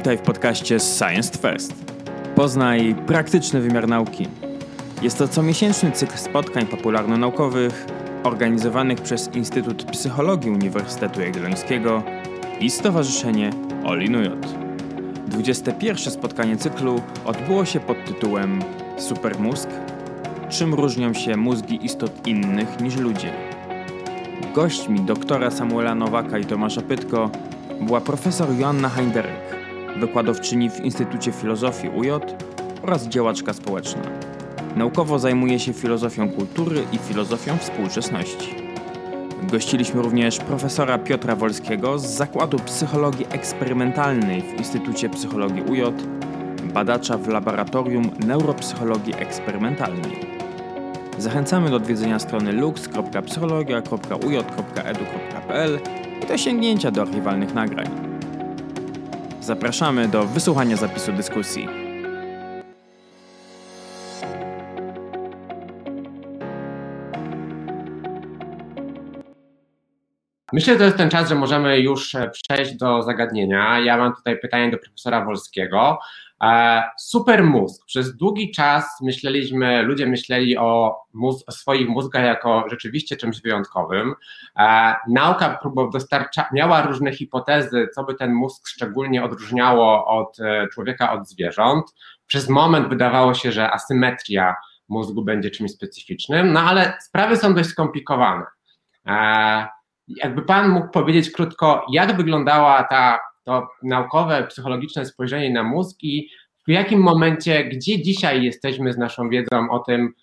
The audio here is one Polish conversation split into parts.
Witaj w podcaście Science First. Poznaj praktyczny wymiar nauki. Jest to comiesięczny cykl spotkań popularno-naukowych organizowanych przez Instytut Psychologii Uniwersytetu Jagiellońskiego i Stowarzyszenie Olinujot. 21 spotkanie cyklu odbyło się pod tytułem Supermózg Czym różnią się mózgi istot innych niż ludzie? Gośćmi doktora Samuela Nowaka i Tomasza Pytko była profesor Joanna Heinderek, wykładowczyni w Instytucie Filozofii UJ oraz działaczka społeczna. Naukowo zajmuje się filozofią kultury i filozofią współczesności. Gościliśmy również profesora Piotra Wolskiego z Zakładu Psychologii Eksperymentalnej w Instytucie Psychologii UJ, badacza w Laboratorium Neuropsychologii Eksperymentalnej. Zachęcamy do odwiedzenia strony lux.psychologia.uj.edu.pl i do sięgnięcia do archiwalnych nagrań. Zapraszamy do wysłuchania zapisu dyskusji. Myślę, że to jest ten czas, że możemy już e, przejść do zagadnienia. Ja mam tutaj pytanie do profesora Wolskiego. E, super mózg. Przez długi czas myśleliśmy, ludzie myśleli o, mózg, o swoich mózgach jako rzeczywiście czymś wyjątkowym. E, nauka dostarcza, miała różne hipotezy, co by ten mózg szczególnie odróżniało od człowieka od zwierząt. Przez moment wydawało się, że asymetria mózgu będzie czymś specyficznym, no ale sprawy są dość skomplikowane. Jakby Pan mógł powiedzieć krótko, jak wyglądała ta, to naukowe, psychologiczne spojrzenie na mózg i w jakim momencie, gdzie dzisiaj jesteśmy z naszą wiedzą o tym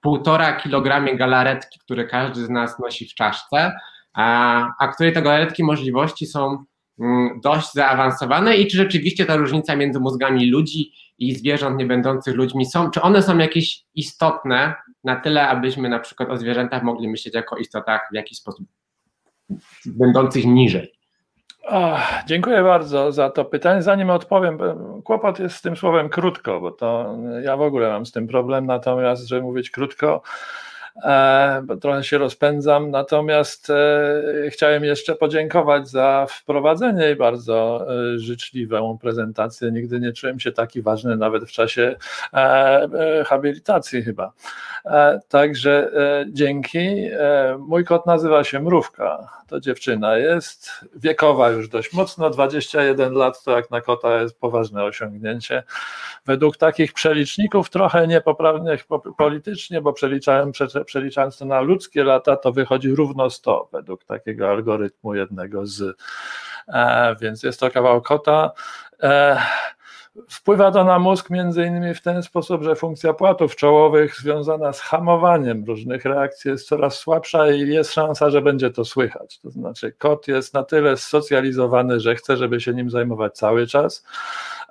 półtora kilogramie galaretki, które każdy z nas nosi w czaszce, a, a której te galaretki możliwości są mm, dość zaawansowane i czy rzeczywiście ta różnica między mózgami ludzi i zwierząt nie będących ludźmi są, czy one są jakieś istotne na tyle, abyśmy na przykład o zwierzętach mogli myśleć jako istotach w jakiś sposób będących niżej. Dziękuję bardzo za to pytanie. Zanim odpowiem, kłopot jest z tym słowem krótko, bo to ja w ogóle mam z tym problem, natomiast, żeby mówić krótko, E, bo trochę się rozpędzam. Natomiast e, chciałem jeszcze podziękować za wprowadzenie i bardzo e, życzliwą prezentację. Nigdy nie czułem się taki ważny, nawet w czasie habilitacji chyba. Także dzięki. Mój kot nazywa się Mrówka. To dziewczyna jest wiekowa już dość mocno, 21 lat to jak na kota jest poważne osiągnięcie. Według takich przeliczników, trochę niepoprawnych politycznie, bo przeliczałem przeliczając to na ludzkie lata, to wychodzi równo 100 według takiego algorytmu jednego z. E, więc jest to kawał kota. E, Wpływa to na mózg między innymi w ten sposób, że funkcja płatów czołowych związana z hamowaniem różnych reakcji jest coraz słabsza i jest szansa, że będzie to słychać. To znaczy kot jest na tyle socjalizowany, że chce, żeby się nim zajmować cały czas,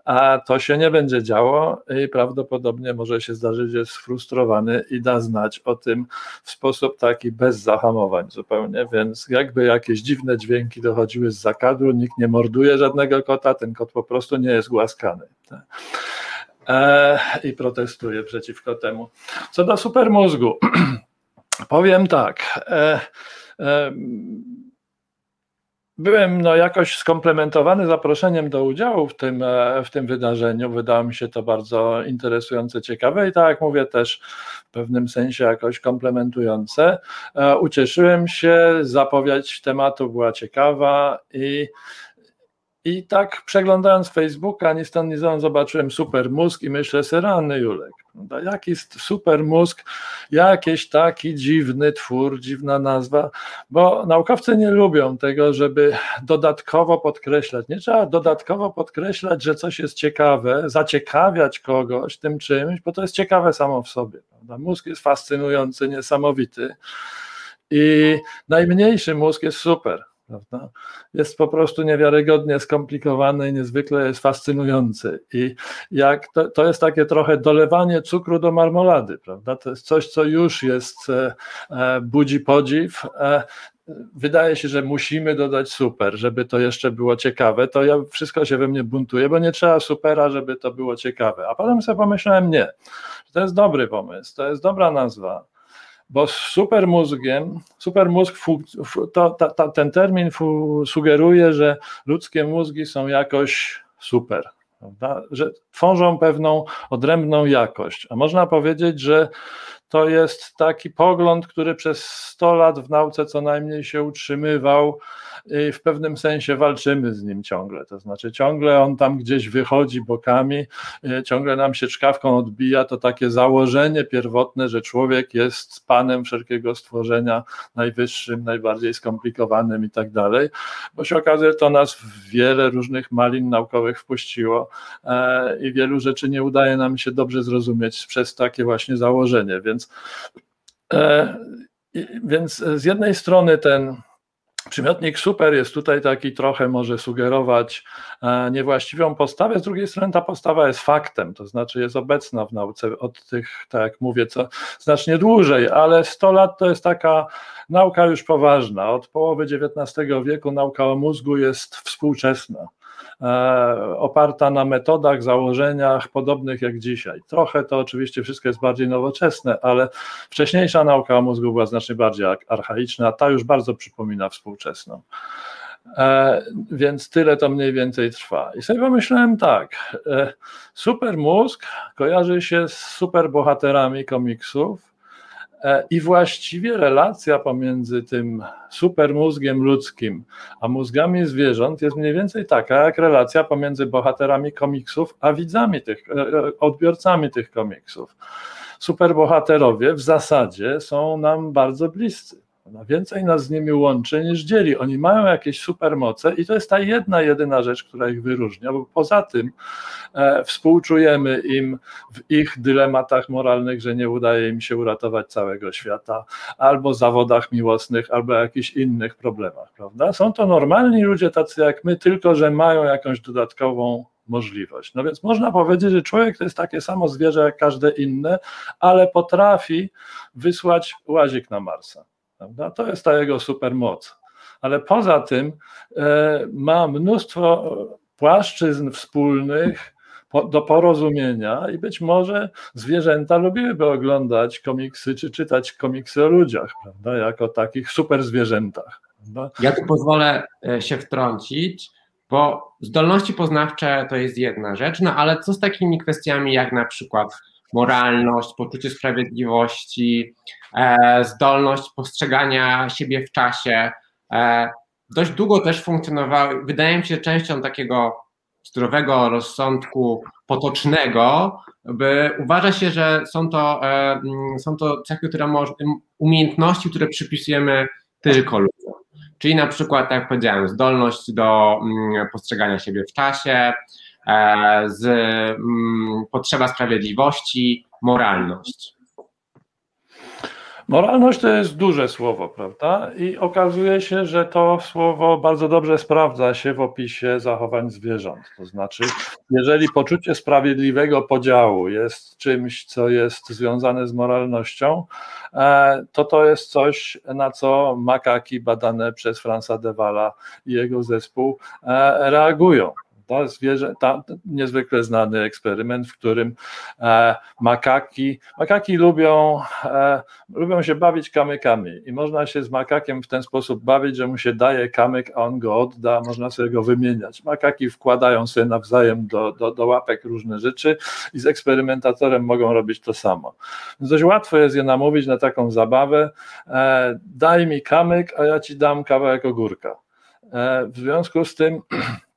a to się nie będzie działo i prawdopodobnie może się zdarzyć, że jest sfrustrowany i da znać o tym w sposób taki bez zahamowań zupełnie, więc jakby jakieś dziwne dźwięki dochodziły z zakadu, nikt nie morduje żadnego kota, ten kot po prostu nie jest głaskany. E, I protestuje przeciwko temu. Co do supermózgu, powiem tak. E, e, Byłem no, jakoś skomplementowany zaproszeniem do udziału w tym, e, w tym wydarzeniu. Wydało mi się to bardzo interesujące, ciekawe i tak jak mówię, też w pewnym sensie jakoś komplementujące. E, ucieszyłem się, zapowiedź tematu była ciekawa i i tak przeglądając Facebooka, ni stąd, ni stąd zobaczyłem super mózg i myślę sobie, rany Julek, jaki super mózg, jakiś taki dziwny twór, dziwna nazwa, bo naukowcy nie lubią tego, żeby dodatkowo podkreślać, nie trzeba dodatkowo podkreślać, że coś jest ciekawe, zaciekawiać kogoś tym czymś, bo to jest ciekawe samo w sobie. Prawda? Mózg jest fascynujący, niesamowity i najmniejszy mózg jest super Prawda? Jest po prostu niewiarygodnie skomplikowany i niezwykle jest fascynujący. I jak to, to jest takie trochę dolewanie cukru do marmolady, prawda? To jest coś, co już jest, e, e, budzi podziw. E, wydaje się, że musimy dodać super, żeby to jeszcze było ciekawe. To ja wszystko się we mnie buntuje, bo nie trzeba supera, żeby to było ciekawe. A potem sobie pomyślałem, nie, to jest dobry pomysł, to jest dobra nazwa bo z supermózgiem, supermózg, to, ta, ta, ten termin sugeruje, że ludzkie mózgi są jakoś super. Prawda? Że tworzą pewną odrębną jakość. A można powiedzieć, że to jest taki pogląd, który przez 100 lat w nauce co najmniej się utrzymywał i w pewnym sensie walczymy z nim ciągle. To znaczy, ciągle on tam gdzieś wychodzi bokami, y, ciągle nam się czkawką odbija. To takie założenie pierwotne, że człowiek jest panem wszelkiego stworzenia, najwyższym, najbardziej skomplikowanym i tak dalej, bo się okazuje, to nas w wiele różnych malin naukowych wpuściło e, i wielu rzeczy nie udaje nam się dobrze zrozumieć przez takie właśnie założenie. Więc, e, więc z jednej strony ten Przymiotnik super jest tutaj taki trochę może sugerować e, niewłaściwą postawę, z drugiej strony ta postawa jest faktem, to znaczy jest obecna w nauce od tych, tak jak mówię, co znacznie dłużej, ale 100 lat to jest taka nauka już poważna. Od połowy XIX wieku nauka o mózgu jest współczesna. E, oparta na metodach, założeniach podobnych jak dzisiaj. Trochę to oczywiście wszystko jest bardziej nowoczesne, ale wcześniejsza nauka o mózgu była znacznie bardziej archaiczna, a ta już bardzo przypomina współczesną. E, więc tyle to mniej więcej trwa. I sobie pomyślałem tak, e, super mózg kojarzy się z superbohaterami komiksów, I właściwie relacja pomiędzy tym supermózgiem ludzkim a mózgami zwierząt jest mniej więcej taka, jak relacja pomiędzy bohaterami komiksów a widzami tych, e, e, odbiorcami tych komiksów. Superbohaterowie w zasadzie są nam bardzo bliscy. Więcej nas z nimi łączy niż dzieli. Oni mają jakieś supermoce i to jest ta jedna, jedyna rzecz, która ich wyróżnia, bo poza tym e, współczujemy im w ich dylematach moralnych, że nie udaje im się uratować całego świata, albo zawodach miłosnych, albo jakichś innych problemach, prawda? Są to normalni ludzie tacy jak my, tylko że mają jakąś dodatkową możliwość. No więc można powiedzieć, że człowiek to jest takie samo zwierzę jak każde inne, ale potrafi wysłać łazik na Marsa. Prawda? To jest ta jego supermoc. Ale poza tym e, ma mnóstwo płaszczyzn wspólnych do porozumienia i być może zwierzęta lubiłyby oglądać komiksy czy czytać komiksy o ludziach, prawda? jako takich super zwierzętach. Ja tu pozwolę e, się wtrącić, bo zdolności poznawcze to jest jedna rzecz, no ale co z takimi kwestiami jak na przykład moralność, poczucie sprawiedliwości, e, zdolność postrzegania siebie w czasie. E, dość długo też funkcjonowały, wydaje mi się, częścią takiego zdrowego rozsądku potocznego, by uważa się, że są to, e, mm, są to cechy, które może, umiejętności, które przypisujemy tylko ludziom. Czyli na przykład, tak jak powiedziałem, zdolność do mm, postrzegania siebie w czasie, z mm, potrzeba sprawiedliwości, moralność. Moralność to jest duże słowo, prawda? I okazuje się, że to słowo bardzo dobrze sprawdza się w opisie zachowań zwierząt. To znaczy, jeżeli poczucie sprawiedliwego podziału jest czymś, co jest związane z moralnością, e, to to jest coś, na co makaki badane przez Franza Dewala i jego zespół e, reagują. To zwierzę, ta, niezwykle znany eksperyment, w którym e, makaki, makaki lubią, e, lubią się bawić kamykami i można się z makakiem w ten sposób bawić, że mu się daje kamyk, a on go odda, można sobie go wymieniać. Makaki wkładają sobie nawzajem do, do, do łapek różne rzeczy i z eksperymentatorem mogą robić to samo. Więc dość łatwo jest je namówić na taką zabawę, e, daj mi kamyk, a ja ci dam kawałek ogórka. E, w związku z tym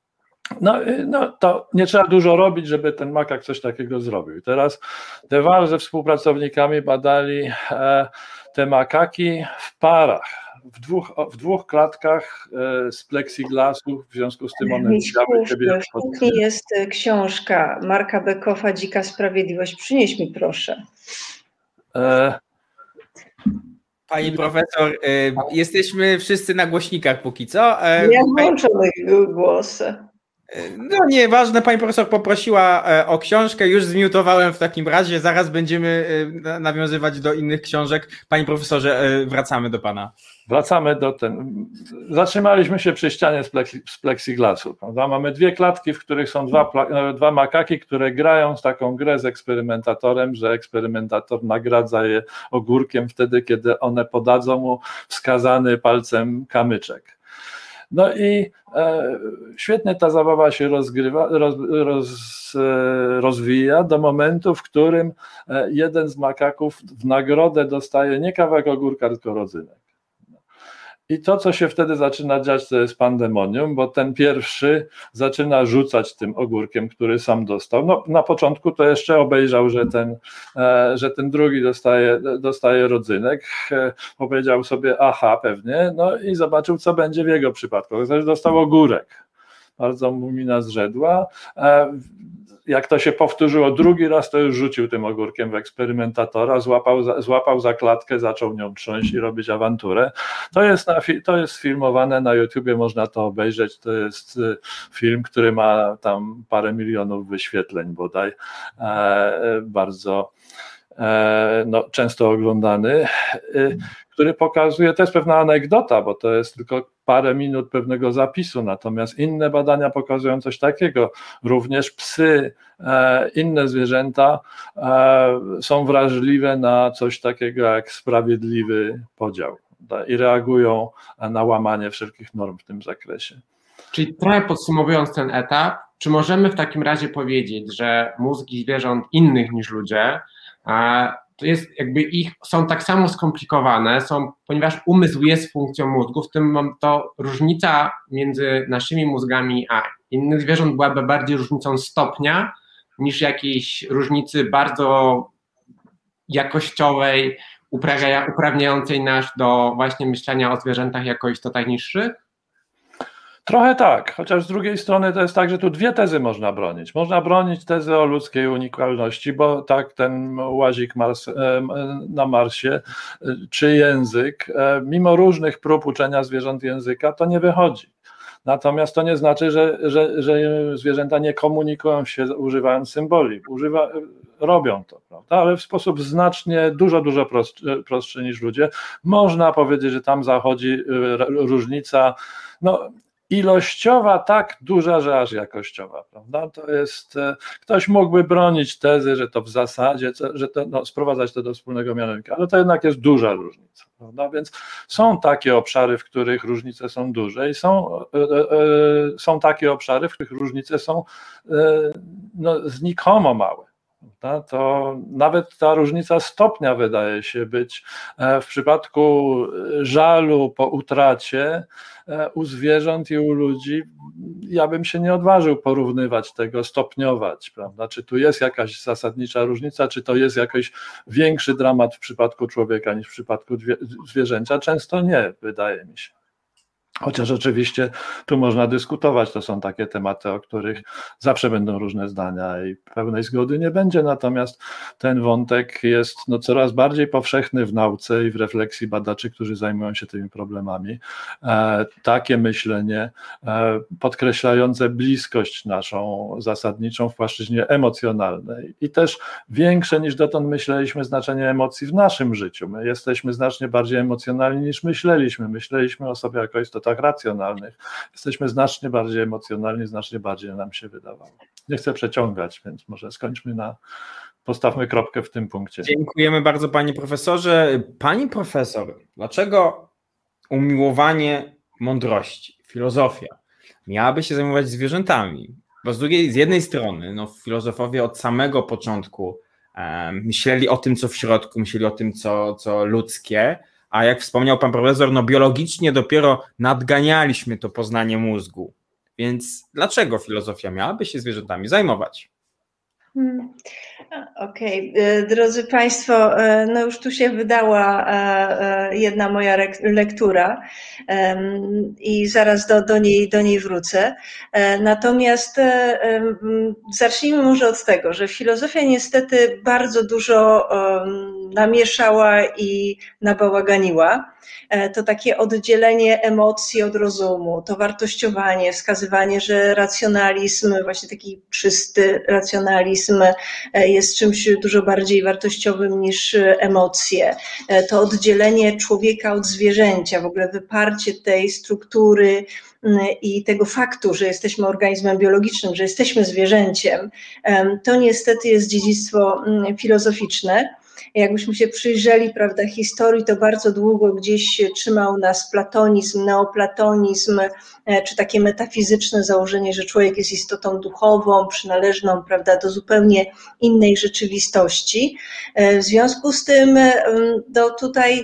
no, y, no to nie trzeba dużo robić, żeby ten makak coś takiego zrobił. Teraz Dewal ze współpracownikami badali e, te makaki w parach, w dwóch, w dwóch klatkach e, z plexiglasu, w związku z tym one widziały siebie. jest e, książka Marka Bekowa Dzika Sprawiedliwość. Przynieś mi proszę. Pani profesor, jesteśmy wszyscy na głośnikach póki co. Ja włączę mojego głosu. No nieważne, pani profesor poprosiła e, o książkę, już zmiutowałem w takim razie, zaraz będziemy e, nawiązywać do innych książek. Panie profesorze, e, wracamy do pana. Wracamy do ten. Zatrzymaliśmy się przy ścianie z, plexi, z plexiglasu. Prawda? Mamy dwie klatki, w których są dwa, dwa makaki, które grają z taką grę z eksperymentatorem, że eksperymentator nagradza je ogórkiem wtedy, kiedy one podadzą mu wskazany palcem kamyczek. No i e, świetnie ta zabawa się rozgrywa, roz, roz, e, rozwija do momentu, w którym e, jeden z makaków w nagrodę dostaje nie kawałek ogórka, tylko rodzynek. I to, co się wtedy zaczyna dziać, to jest pandemonium, bo ten pierwszy zaczyna rzucać tym ogórkiem, który sam dostał. No, na początku to jeszcze obejrzał, że ten, e, że ten drugi dostaje, dostaje rodzynek. E, powiedział sobie, aha, pewnie, no i zobaczył, co będzie w jego przypadku. Zaś dostał ogórek. Bardzo mu mina zrzedła. E, jak to się powtórzyło drugi raz, to już rzucił tym ogórkiem w eksperymentatora, złapał, złapał za klatkę, zaczął nią trząść i robić awanturę. To jest, na, to jest filmowane na YouTubie, można to obejrzeć. To jest y, film, który ma tam parę milionów wyświetleń bodaj. E, bardzo e, no, często oglądany, y, który pokazuje, to jest pewna anegdota, bo to jest tylko parę minut pewnego zapisu, natomiast inne badania pokazują coś takiego. Również psy, e, inne zwierzęta e, są wrażliwe na coś takiego jak sprawiedliwy podział i reagują na łamanie wszelkich norm w tym zakresie. Czyli trochę podsumowując ten etap, czy możemy w takim razie powiedzieć, że mózgi zwierząt innych niż ludzie e, to jest jakby ich, są tak samo skomplikowane, są, ponieważ umysł jest funkcją mózgu, w tym to różnica między naszymi mózgami a innych zwierząt byłaby bardziej różnicą stopnia niż jakiejś różnicy bardzo jakościowej, uprawniającej nas do właśnie myślenia o zwierzętach jako istotach niższych? Trochę tak, chociaż z drugiej strony to jest tak, że tu dwie tezy można bronić. Można bronić tezy o ludzkiej unikalności, bo tak ten łazik Mars, na Marsie, czy język, mimo różnych prób uczenia zwierząt języka, to nie wychodzi. Natomiast to nie znaczy, że, że, że zwierzęta nie komunikują się używając symboli. Używa, robią to, prawda? ale w sposób znacznie, dużo, dużo prostszy, prostszy niż ludzie. Można powiedzieć, że tam zachodzi różnica. No, ilościowa tak duża, że aż jakościowa, prawda? To jest, e, ktoś mógłby bronić tezy, że to w zasadzie, że to, no, sprowadzać to do wspólnego mianownika, ale to jednak jest duża różnica, prawda? Więc są takie obszary, w których różnice są duże i są, e, e, są takie obszary, w których różnice są no, znikomo małe to nawet ta różnica stopnia wydaje się być e, w przypadku żalu po utracie e, u zwierząt i u ludzi. Ja bym się nie odważył porównywać tego, stopniować, prawda? Czy tu jest jakaś zasadnicza różnica, czy to jest jakiś większy dramat w przypadku człowieka niż w przypadku zwierzęcia? Często nie, wydaje mi się. Chociaż oczywiście tu można dyskutować, to są takie tematy, o których zawsze będą różne zdania i pełnej zgody nie będzie, natomiast ten wątek jest no, coraz bardziej powszechny w nauce i w refleksji badaczy, którzy zajmują się tymi problemami. E, takie myślenie e, podkreślające bliskość naszą zasadniczą w płaszczyźnie emocjonalnej i też większe niż dotąd myśleliśmy znaczenie emocji w naszym życiu. My jesteśmy znacznie bardziej emocjonalni niż myśleliśmy. Myśleliśmy o sobie jako istotach racjonalnych. Jesteśmy znacznie bardziej emocjonalni, znacznie bardziej nam się wydawało. Nie chcę przeciągać, więc może skończmy na. Postawmy kropkę w tym punkcie. Dziękujemy bardzo, panie profesorze. Pani profesor, dlaczego umiłowanie mądrości, filozofia miałaby się zajmować zwierzętami? Bo z drugiej, z jednej strony, no, filozofowie od samego początku myśleli o tym, co w środku, myśleli o tym, co, co ludzkie, a jak wspomniał pan profesor, no biologicznie dopiero nadganialiśmy to poznanie mózgu. Więc dlaczego filozofia miałaby się zwierzętami zajmować? Hmm. Okej, okay. E, drodzy Państwo, e, no już tu się wydała e, jedna moja lektura i zaraz do, do, niej, do niej wrócę. Natomiast zacznijmy może od tego, że filozofia niestety bardzo dużo namieszała i nabałaganiła. To takie oddzielenie emocji od rozumu, to wartościowanie, wskazywanie, że racjonalizm, właśnie taki czysty racjonalizm jest czymś dużo bardziej wartościowym niż emocje. To oddzielenie człowieka od zwierzęcia, w ogóle wyparcie tej struktury, i tego faktu, że jesteśmy organizmem biologicznym, że jesteśmy zwierzęciem, to niestety jest dziedzictwo filozoficzne. Jakbyśmy się przyjrzeli, prawda, historii, to bardzo długo gdzieś trzymał nas platonizm, neoplatonizm, e, czy takie metafizyczne założenie, że człowiek jest istotą duchową, przynależną, prawda, do zupełnie innej rzeczywistości. E, w związku z tym, do tutaj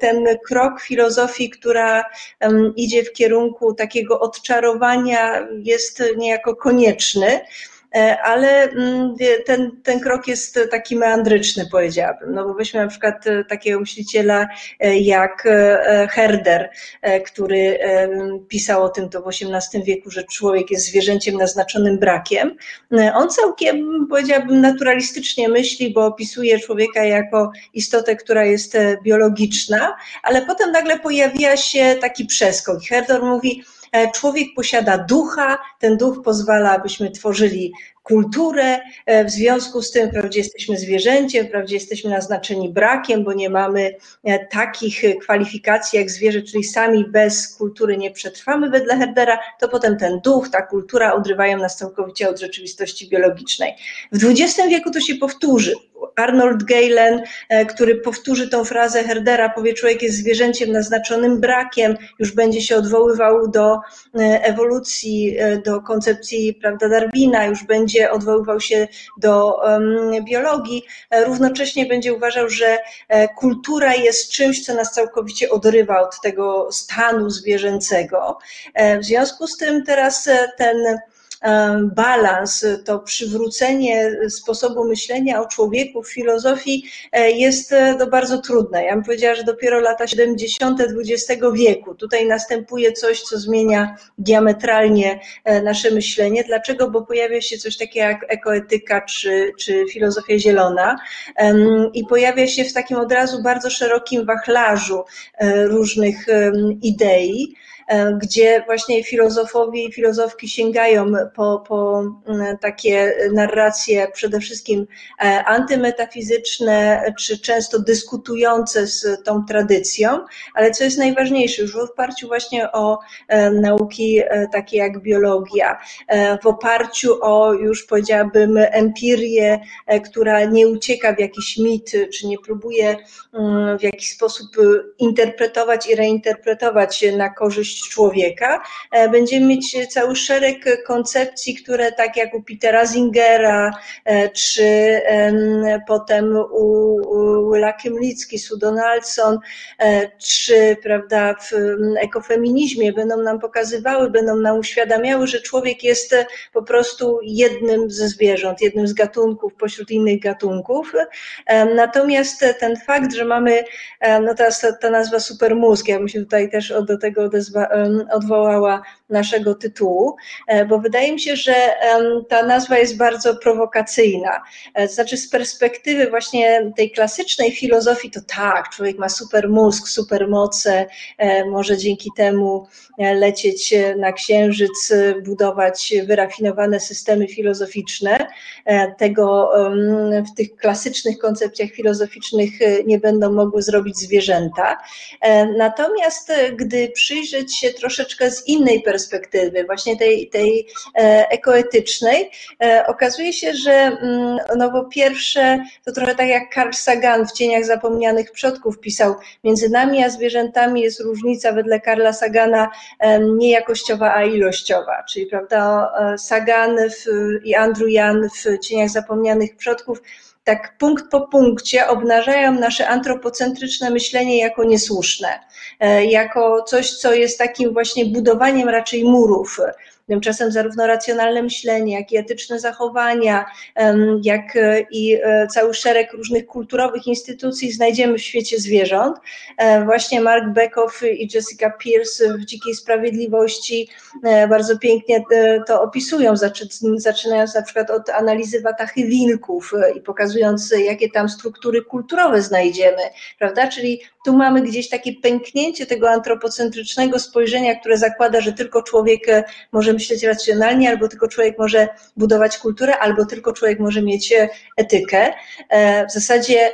ten krok filozofii, która idzie w kierunku takiego odczarowania, jest niejako konieczny. E, ale mm, ten, ten krok jest taki meandryczny, powiedziałabym. No bo weźmy na przykład e, takiego myśliciela e, jak Herder, który pisał o tym to w XVIII wieku, że człowiek jest zwierzęciem naznaczonym brakiem. On całkiem, powiedziałabym, naturalistycznie myśli, bo opisuje człowieka jako istotę, która jest biologiczna, ale potem nagle pojawia się taki przeskok. Herder mówi, człowiek posiada ducha, ten duch pozwala, abyśmy tworzyli kulturę, e, w związku z tym wprawdzie jesteśmy zwierzęciem, wprawdzie jesteśmy naznaczeni brakiem, bo nie mamy e, takich kwalifikacji jak zwierzę, czyli sami bez kultury nie przetrwamy wedle Herdera, to potem ten duch, ta kultura odrywają nas całkowicie od rzeczywistości biologicznej. W XX wieku to się powtórzy. Arnold Galen, e, który powtórzy tą frazę Herdera, powie człowiek jest zwierzęciem naznaczonym brakiem, już będzie się odwoływał do e, ewolucji, e, do koncepcji prawda, Darwina, już będzie odwoływał się do um, biologii, równocześnie będzie uważał, że kultura jest czymś, co nas całkowicie odrywa od tego stanu zwierzęcego. W związku z tym teraz ten balans, to przywrócenie sposobu myślenia o człowieku w filozofii e, jest to bardzo trudne. Ja bym powiedziała, że dopiero lata 70. XX wieku tutaj następuje coś, co zmienia diametralnie e, nasze myślenie. Dlaczego? Bo pojawia się coś takiego jak ekoetyka czy, czy filozofia zielona i pojawia się w takim od razu bardzo szerokim wachlarzu różnych idei. E, gdzie właśnie filozofowie i filozofki sięgają po, po mm, takie narracje przede wszystkim e, antymetafizyczne, czy często dyskutujące z tą tradycją, ale co jest najważniejsze, już w oparciu właśnie o e, nauki takie jak biologia, w oparciu o już powiedziałabym empirię, która nie ucieka w jakiś mit, czy nie próbuje mm, w jakiś sposób interpretować i reinterpretować na korzyść człowieka, e, będziemy mieć cały szereg koncepcji, które tak jak u Petera Zingera, e, czy potem u Willa Kymlicki, Sue Donaldson, e, czy prawda, w ekofeminizmie będą nam pokazywały, będą nam uświadamiały, że człowiek jest po prostu jednym ze zwierząt, jednym z gatunków pośród innych gatunków. Natomiast ten fakt, że mamy, no teraz ta, ta nazwa supermózg, ja bym się tutaj też do tego odezwa, odwołała naszego tytułu, e, bo wydaje mi się, że ta nazwa jest bardzo prowokacyjna. E, znaczy, z perspektywy właśnie tej klasycznej filozofii, to tak, człowiek ma super mózg, super moce, e, może dzięki temu lecieć na księżyc, budować wyrafinowane systemy filozoficzne. Tego w tych klasycznych koncepcjach filozoficznych nie będą mogły zrobić zwierzęta. Natomiast gdy przyjrzeć się troszeczkę z innej perspektywy, właśnie tej, tej e, ekoetycznej, e, okazuje się, że mm, no bo pierwsze, to trochę tak jak Carl Sagan w Cieniach Zapomnianych Przodków pisał, między nami a zwierzętami jest różnica wedle Karla Sagana nie jakościowa, a ilościowa, czyli prawda, Sagan w, i Andrew Jan w Cieniach Zapomnianych Przodków tak punkt po punkcie obnażają nasze antropocentryczne myślenie jako niesłuszne, e, jako coś, co jest takim właśnie budowaniem raczej murów Tymczasem zarówno racjonalne myślenie, jak i etyczne zachowania, jak e, i e, cały szereg różnych kulturowych instytucji znajdziemy w świecie zwierząt. E, właśnie Mark Beckoff i Jessica Pierce w Dzikiej Sprawiedliwości bardzo pięknie to opisują, zaczynając na przykład od analizy watachy wilków i pokazując, jakie tam struktury kulturowe znajdziemy, prawda? Czyli tu mamy gdzieś takie pęknięcie tego antropocentrycznego spojrzenia, które zakłada, że tylko człowiek może myśleć racjonalnie, albo tylko człowiek może budować kulturę, albo tylko człowiek może mieć etykę. W zasadzie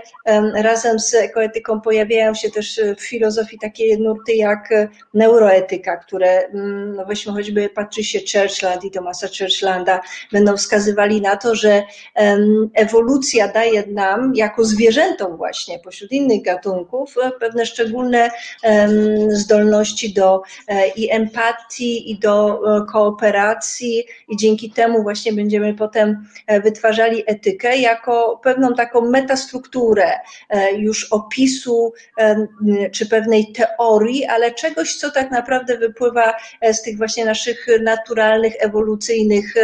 razem z ekoetyką pojawiają się też w filozofii takie nurty jak neuroetyka, które, mm, no weźmy choćby patrzy się Churchland i Thomasa Churchlanda, będą wskazywali na to, że ewolucja daje nam, jako zwierzętom właśnie, pośród innych gatunków, e, pewne szczególne zdolności do e, i empatii, i do e, kooperacji, i dzięki temu właśnie będziemy potem wytwarzali etykę jako pewną taką metastrukturę już opisu czy pewnej teorii, ale czegoś, co tak naprawdę wypływa z tych właśnie naszych naturalnych, ewolucyjnych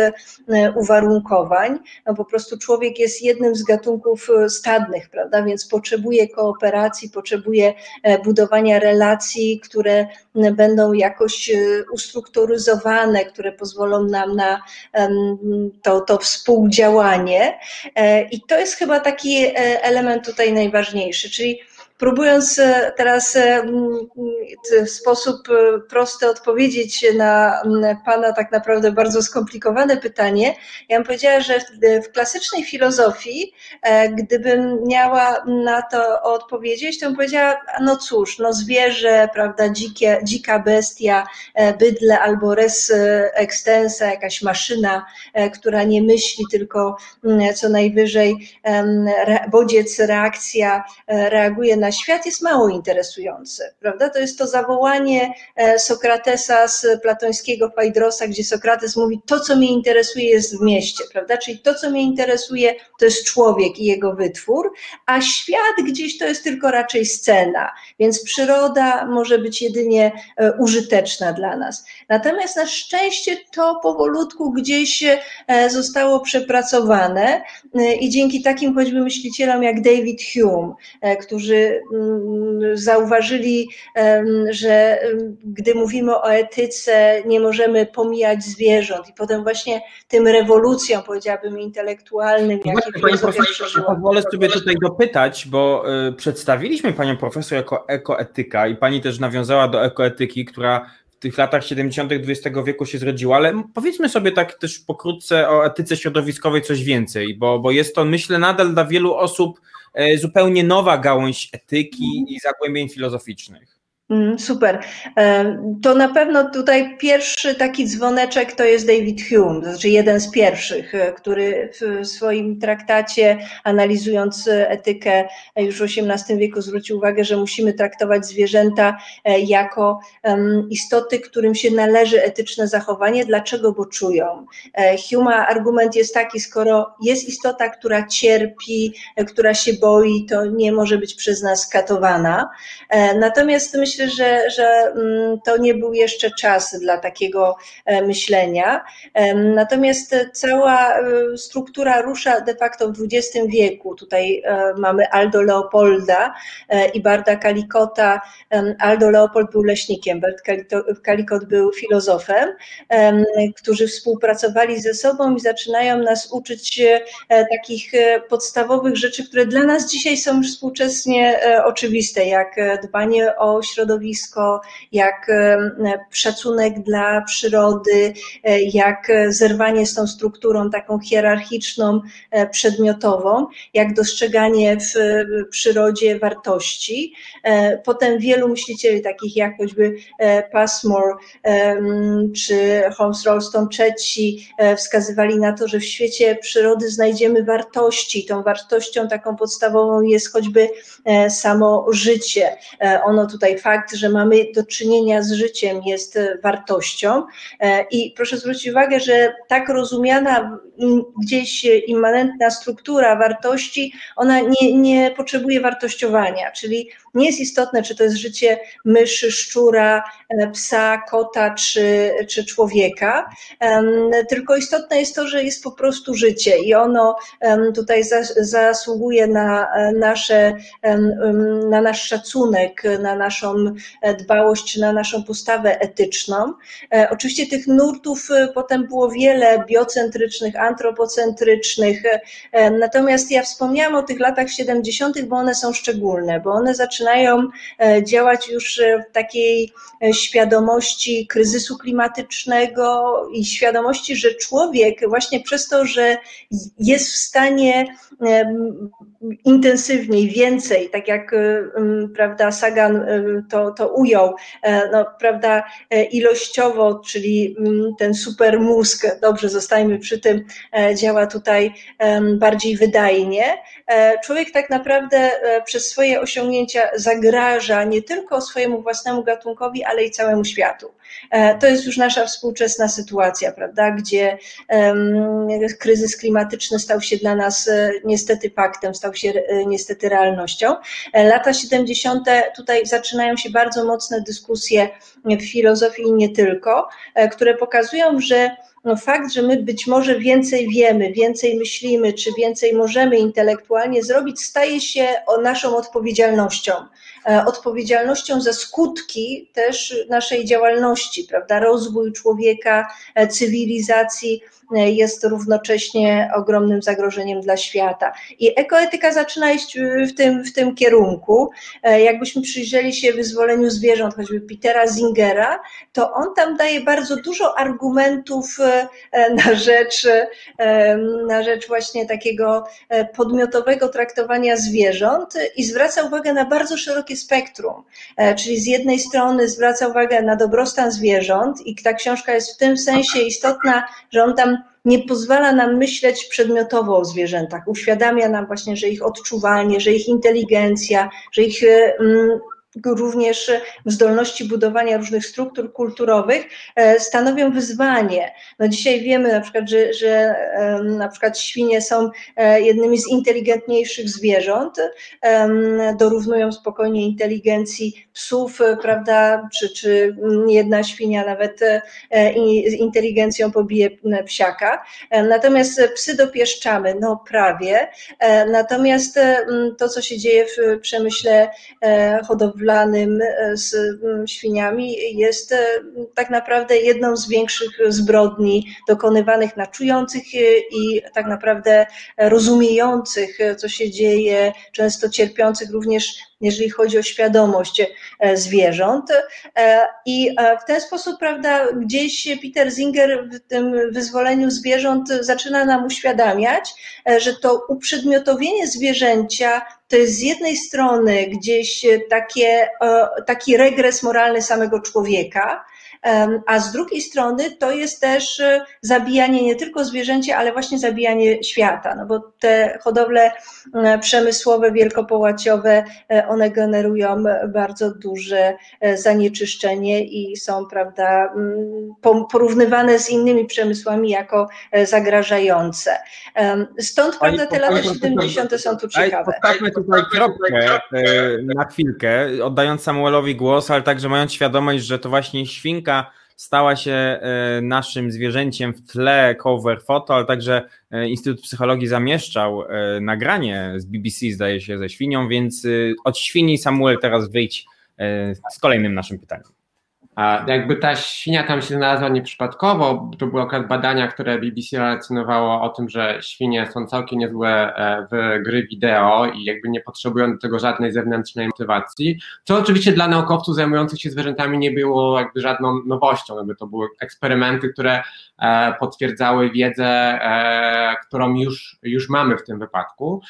uwarunkowań. No po prostu człowiek jest jednym z gatunków stadnych, prawda? Więc potrzebuje kooperacji, potrzebuje budowania relacji, które będą jakoś ustrukturyzowane, które pozwolą nam na to, to współdziałanie. I to jest chyba taki element tutaj najważniejszy, czyli próbując e, teraz e, w sposób e, prosty odpowiedzieć na Pana tak naprawdę bardzo skomplikowane pytanie, ja bym powiedziała, że w klasycznej filozofii, gdybym miała na to odpowiedzieć, to bym powiedziała, no cóż, no zwierzę, prawda, dzikie, dzika bestia, bydle albo res extensa, jakaś maszyna, która nie myśli, tylko co najwyżej bodziec, reakcja reaguje na świat jest mało interesujący, prawda? To jest to zawołanie e, Sokratesa z platońskiego Fajdrosa, gdzie Sokrates mówi, to co mnie interesuje jest w mieście, prawda? Czyli to co mnie interesuje to jest człowiek i jego wytwór, a świat gdzieś to jest tylko raczej scena, więc przyroda może być jedynie e, użyteczna dla nas. Natomiast na szczęście to powolutku gdzieś e, zostało przepracowane i dzięki takim choćby myślicielom jak David Hume, którzy zauważyli, że gdy mówimy o etyce, nie możemy pomijać zwierząt i potem właśnie tym rewolucją, powiedziałabym, intelektualnym, no jakie filozofia Pozwolę sobie tutaj dopytać, bo y, przedstawiliśmy panią profesor jako ekoetyka i pani też nawiązała do ekoetyki, która w tych latach 70. XX wieku się zrodziła, ale powiedzmy sobie tak też pokrótce o etyce środowiskowej coś więcej, bo, bo jest to myślę nadal dla wielu osób zupełnie nowa gałąź etyki i zagłębień filozoficznych. Mm, super. E, to na pewno tutaj pierwszy taki dzwoneczek to jest David Hume, to znaczy jeden z pierwszych, e, który w swoim traktacie analizując etykę już w XVIII wieku zwrócił uwagę, że musimy traktować zwierzęta jako istoty, którym się należy etyczne zachowanie. Dlaczego? Bo czują. E, Hume argument jest taki, skoro jest istota, która cierpi, która się boi, to nie może być przez nas katowana. Natomiast myślę, myślę, że, że mm, to nie był jeszcze czas dla takiego e, myślenia. Natomiast cała e, struktura rusza de facto w XX wieku. Tutaj e, mamy Aldo Leopolda i Barda Kalikota. Aldo Leopold był leśnikiem, Bert Kalikot był filozofem, którzy współpracowali ze sobą i zaczynają nas uczyć takich podstawowych rzeczy, które dla nas dzisiaj są już współczesnie oczywiste, jak dbanie o środowisko, środowisko, jak szacunek dla przyrody, e, jak zerwanie z tą strukturą taką hierarchiczną, e, przedmiotową, jak dostrzeganie w przyrodzie wartości. E, potem wielu myślicieli, takich jak choćby Passmore czy Holmes Rolston III, wskazywali na to, że w świecie przyrody znajdziemy wartości. Tą wartością taką podstawową jest choćby samo życie. Ono tutaj fakt, fakt, że mamy do czynienia z życiem jest e, wartością. E, I proszę zwrócić uwagę, że tak rozumiana gdzieś immanentna struktura wartości, ona nie, nie potrzebuje wartościowania, czyli nie jest istotne, czy to jest życie myszy, szczura, e, psa, kota czy, czy człowieka, tylko istotne jest to, że jest po prostu życie i ono tutaj zasługuje na, nasze, na nasz szacunek, na naszą dbałość, czy na naszą postawę etyczną. E, oczywiście tych nurtów e, potem było wiele, biocentrycznych, antropocentrycznych, natomiast ja wspomniałam o tych latach 70., bo one są szczególne, bo one zaczynają zaczynają działać już w takiej świadomości kryzysu klimatycznego i świadomości, że człowiek właśnie przez to, że jest w stanie intensywniej, więcej, tak jak prawda, Sagan to, to ujął, no, prawda, ilościowo, czyli ten super mózg, dobrze, zostajmy przy tym, działa tutaj bardziej wydajnie. Człowiek tak naprawdę przez swoje osiągnięcia zagraża nie tylko swojemu własnemu gatunkowi, ale i całemu światu. To jest już nasza współczesna sytuacja, prawda, gdzie kryzys klimatyczny stał się dla nas niestety faktem, stał się niestety realnością. Lata 70. tutaj zaczynają się bardzo mocne dyskusje w filozofii i nie tylko, które pokazują, że no fakt, że my być może więcej wiemy, więcej myślimy, czy więcej możemy intelektualnie zrobić, staje się naszą odpowiedzialnością. Odpowiedzialnością za skutki też naszej działalności, prawda? Rozwój człowieka, cywilizacji jest równocześnie ogromnym zagrożeniem dla świata. I ekoetyka zaczyna iść w tym, w tym kierunku. Jakbyśmy przyjrzeli się wyzwoleniu zwierząt, choćby Petera Zingera, to on tam daje bardzo dużo argumentów na rzecz, na rzecz właśnie takiego podmiotowego traktowania zwierząt i zwraca uwagę na bardzo szerokie spektrum. Czyli z jednej strony zwraca uwagę na dobrostan zwierząt i ta książka jest w tym sensie istotna, że on tam nie pozwala nam myśleć przedmiotowo o zwierzętach. Uświadamia nam właśnie, że ich odczuwanie, że ich inteligencja, że ich również zdolności budowania różnych struktur kulturowych e, stanowią wyzwanie. No dzisiaj wiemy na przykład, że, że na przykład świnie są e, jednymi z inteligentniejszych zwierząt, dorównują spokojnie inteligencji psów, e, prawda, czy, czy jedna świnia nawet inteligencją pobije psiaka. Natomiast psy dopieszczamy, no prawie. Natomiast to, co się dzieje w przemyśle hodowlanym, e, z świniami jest e, tak naprawdę jedną z większych zbrodni dokonywanych na czujących e, i tak naprawdę rozumiejących, co się dzieje, często cierpiących również jeżeli chodzi o świadomość zwierząt. I w ten sposób, prawda, gdzieś Peter Singer w tym wyzwoleniu zwierząt zaczyna nam uświadamiać, że to uprzedmiotowienie zwierzęcia to jest z jednej strony gdzieś takie, e, taki regres moralny samego człowieka, a z drugiej strony to jest też e, zabijanie nie tylko zwierzęcia, ale właśnie zabijanie świata, no bo te hodowle przemysłowe, wielkopołaciowe, e, one generują bardzo duże zanieczyszczenie i są, prawda, porównywane z innymi przemysłami jako zagrażające. Stąd, prawda, te lata 70. są tu ciekawe tutaj kropkę e, na chwilkę, oddając Samuelowi głos, ale także mając świadomość, że to właśnie świnka stała się e, naszym zwierzęciem w tle cover foto, ale także e, Instytut Psychologii zamieszczał nagranie z BBC, zdaje się, ze świnią, więc od świni Samuel teraz wyjdź z kolejnym naszym pytaniem. Jakby ta świnia tam się znalazła nieprzypadkowo, to były akurat badania, które BBC relacjonowało o tym, że świnie są całkiem niezłe e, w gry wideo i jakby nie potrzebują do tego żadnej zewnętrznej motywacji, co oczywiście dla naukowców zajmujących się zwierzętami nie było jakby żadną nowością, jakby to były eksperymenty, które e, potwierdzały wiedzę, e, którą już, już mamy w tym wypadku.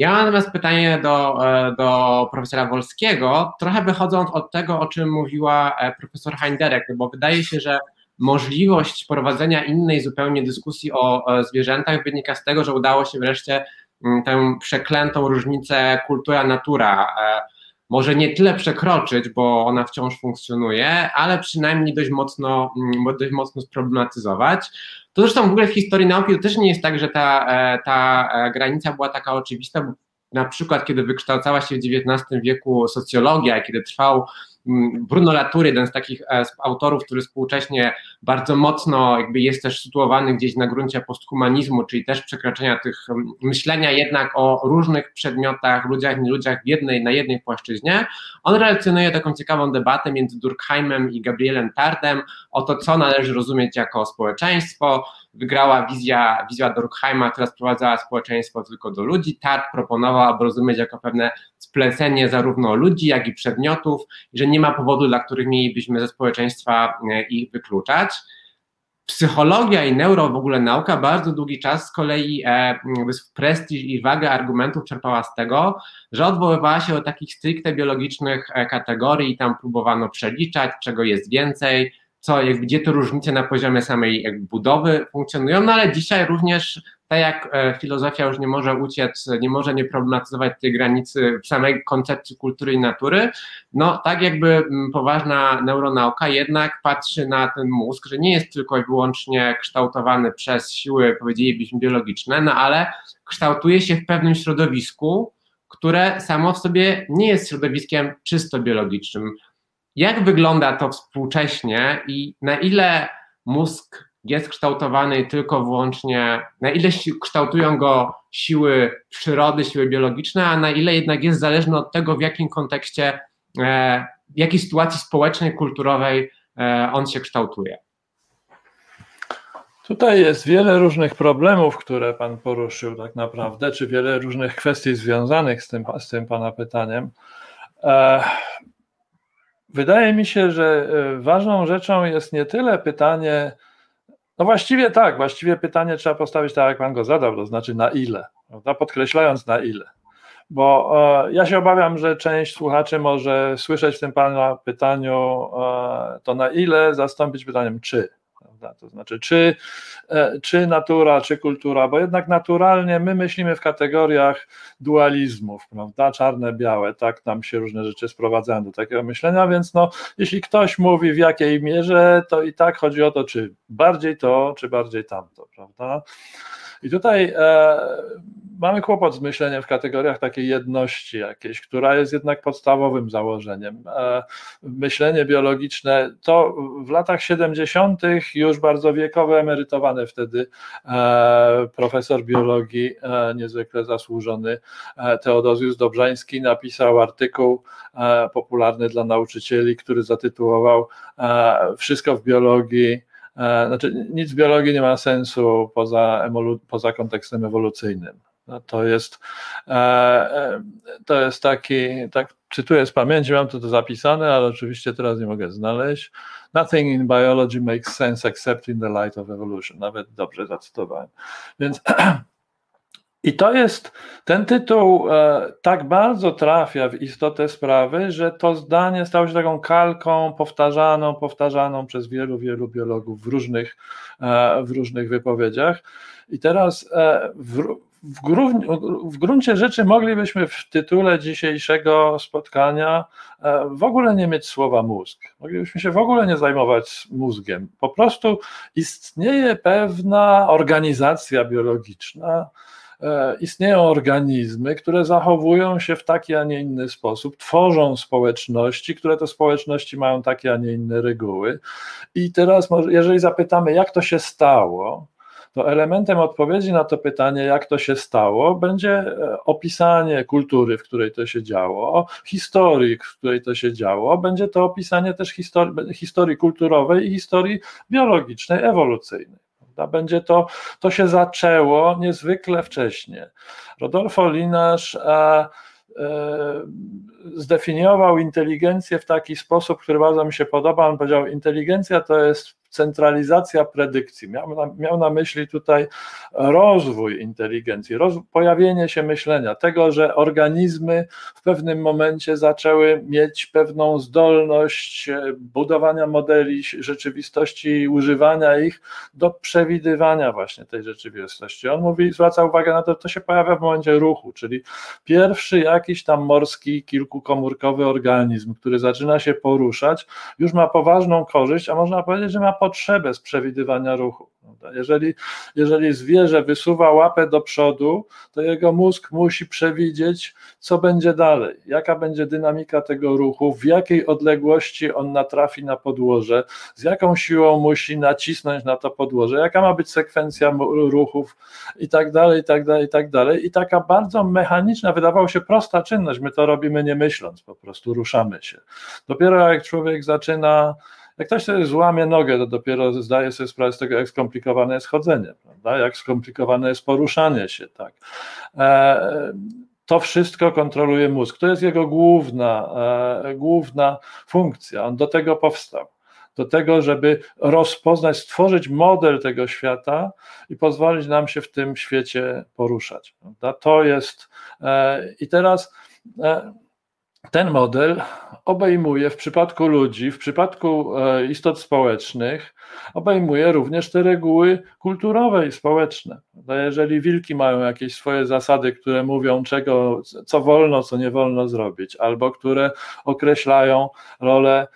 Ja mam natomiast pytanie do, e, do profesora Wolskiego, trochę wychodząc od tego, o czym mówiła e, profesor Heinderek, bo wydaje się, że możliwość prowadzenia innej zupełnie dyskusji o zwierzętach wynika z tego, że udało się wreszcie mm, tę przeklętą różnicę kultura-natura e, może nie tyle przekroczyć, bo ona wciąż funkcjonuje, ale przynajmniej dość mocno, mm, dość mocno sproblematyzować. To zresztą w ogóle w historii nauki to też nie jest tak, że ta, e, ta e, granica była taka oczywista, bo na przykład kiedy wykształcała się w XIX wieku socjologia, kiedy trwał Bruno Latour, jeden z takich e, autorów, który współcześnie bardzo mocno jakby jest też sytuowany gdzieś na gruncie posthumanizmu, czyli też przekraczania tych mm, myślenia jednak o różnych przedmiotach, ludziach, nie ludziach w jednej, na jednej płaszczyźnie. On relacjonuje taką ciekawą debatę między Durkheimem i Gabrielem Tardem o to, co należy rozumieć jako społeczeństwo. Wygrała wizja, wizja Durkheima, która sprowadzała społeczeństwo tylko do ludzi. Tart proponował, aby rozumieć jako pewne splecenie zarówno ludzi, jak i przedmiotów, że nie ma powodu, dla których mielibyśmy ze społeczeństwa e, ich wykluczać. Psychologia i neuro, w ogóle nauka, bardzo długi czas z kolei e, prestiż i wagę argumentów czerpała z tego, że odwoływała się do takich stricte biologicznych e, kategorii i tam próbowano przeliczać, czego jest więcej, co, jak, gdzie te różnice na poziomie samej budowy funkcjonują, no ale dzisiaj również tak jak e, filozofia już nie może uciec, nie może nie problematyzować tej granicy samej koncepcji kultury i natury, no tak jakby poważna neuronauka jednak patrzy na ten mózg, że nie jest tylko i wyłącznie kształtowany przez siły, powiedzielibyśmy, biologiczne, no ale kształtuje się w pewnym środowisku, które samo w sobie nie jest środowiskiem czysto biologicznym. Jak wygląda to współcześnie i na ile mózg jest kształtowany tylko wyłącznie, na ile kształtują go siły przyrody, siły biologiczne, a na ile jednak jest zależny od tego, w jakim kontekście, e, w jakiej sytuacji społecznej, kulturowej e, on się kształtuje. Tutaj jest wiele różnych problemów, które Pan poruszył tak naprawdę, czy wiele różnych kwestii związanych z tym, z tym Pana pytaniem. E, wydaje mi się, że ważną rzeczą jest nie tyle pytanie, no właściwie tak, właściwie pytanie trzeba postawić tak, jak pan go zadał, to znaczy na ile, prawda? podkreślając na ile. Bo e, ja się obawiam, że część słuchaczy może słyszeć w tym pana pytaniu e, to na ile zastąpić pytaniem czy prawda? To znaczy, czy, e, czy natura, czy kultura, bo jednak naturalnie my myślimy w kategoriach dualizmów, prawda? Czarne, białe, tak nam się różne rzeczy sprowadzają do takiego myślenia, więc no, jeśli ktoś mówi w jakiej mierze, to i tak chodzi o to, czy bardziej to, czy bardziej tamto, prawda? I tutaj e, mamy kłopot z myśleniem w kategoriach takiej jedności jakiejś, która jest jednak podstawowym założeniem. E, myślenie biologiczne to w latach 70. już bardzo wiekowy, emerytowany wtedy e, profesor biologii, niezwykle zasłużony Teodozjusz Dobrzański napisał artykuł popularny dla nauczycieli, który zatytułował Wszystko w biologii znaczy, nic w biologii nie ma sensu poza, poza kontekstem ewolucyjnym. No to jest, e, e, to jest taki, tak czytuję z pamięci, mam to, to zapisane, ale oczywiście teraz nie mogę znaleźć. Nothing in biology makes sense except in the light of evolution. Nawet dobrze zacytowałem. Więc I to jest, ten tytuł e, tak bardzo trafia w istotę sprawy, że to zdanie stało się taką kalką powtarzaną, powtarzaną przez wielu, wielu biologów w różnych, e, w różnych wypowiedziach. I teraz e, w, w, w gruncie rzeczy moglibyśmy w tytule dzisiejszego spotkania w ogóle nie mieć słowa mózg. Moglibyśmy się w ogóle nie zajmować mózgiem. Po prostu istnieje pewna organizacja biologiczna, istnieją organizmy, które zachowują się w taki, a nie inny sposób, tworzą społeczności, które te społeczności mają takie, a nie inne reguły. I teraz, jeżeli zapytamy, jak to się stało, to elementem odpowiedzi na to pytanie, jak to się stało, będzie e, opisanie kultury, w której to się działo, historii, w której to się działo, będzie to opisanie też historii, historii kulturowej i historii biologicznej, ewolucyjnej. Będzie to, to się zaczęło niezwykle wcześnie. Rodolfo Linasz a, e, zdefiniował inteligencję w taki sposób, który bardzo mi się podoba. On powiedział: Inteligencja to jest centralizacja predykcji. Miał na, miał na myśli tutaj rozwój inteligencji, roz, pojawienie się myślenia, tego, że organizmy w pewnym momencie zaczęły mieć pewną zdolność e, budowania modeli rzeczywistości i używania ich do przewidywania właśnie tej rzeczywistości. On mówi, zwraca uwagę na to, to się pojawia w momencie ruchu, czyli pierwszy jakiś tam morski, kilkukomórkowy organizm, który zaczyna się poruszać, już ma poważną korzyść, a można powiedzieć, że ma potrzebę z przewidywania ruchu. Jeżeli, jeżeli zwierzę wysuwa łapę do przodu, to jego mózg musi przewidzieć, co będzie dalej, jaka będzie dynamika tego ruchu, w jakiej odległości on natrafi na podłoże, z jaką siłą musi nacisnąć na to podłoże, jaka ma być sekwencja ruchów i tak dalej, i tak dalej, i tak dalej. I taka bardzo mechaniczna, wydawało się prosta czynność, my to robimy nie myśląc, po prostu ruszamy się. Dopiero jak człowiek zaczyna Jak ktoś sobie złamie nogę, to dopiero zdaje sobie sprawę z tego, jak skomplikowane jest chodzenie, prawda? jak skomplikowane jest poruszanie się. Tak? E, to wszystko kontroluje mózg. To jest jego główna, e, główna funkcja. On do tego powstał do tego, żeby rozpoznać, stworzyć model tego świata i pozwolić nam się w tym świecie poruszać. Prawda? To jest. E, I teraz e, ten model obejmuje w przypadku ludzi, w przypadku e, istot społecznych, obejmuje również te reguły kulturowe i społeczne. Jeżeli wilki mają jakieś swoje zasady, które mówią, czego, co wolno, co nie wolno zrobić, albo które określają rolę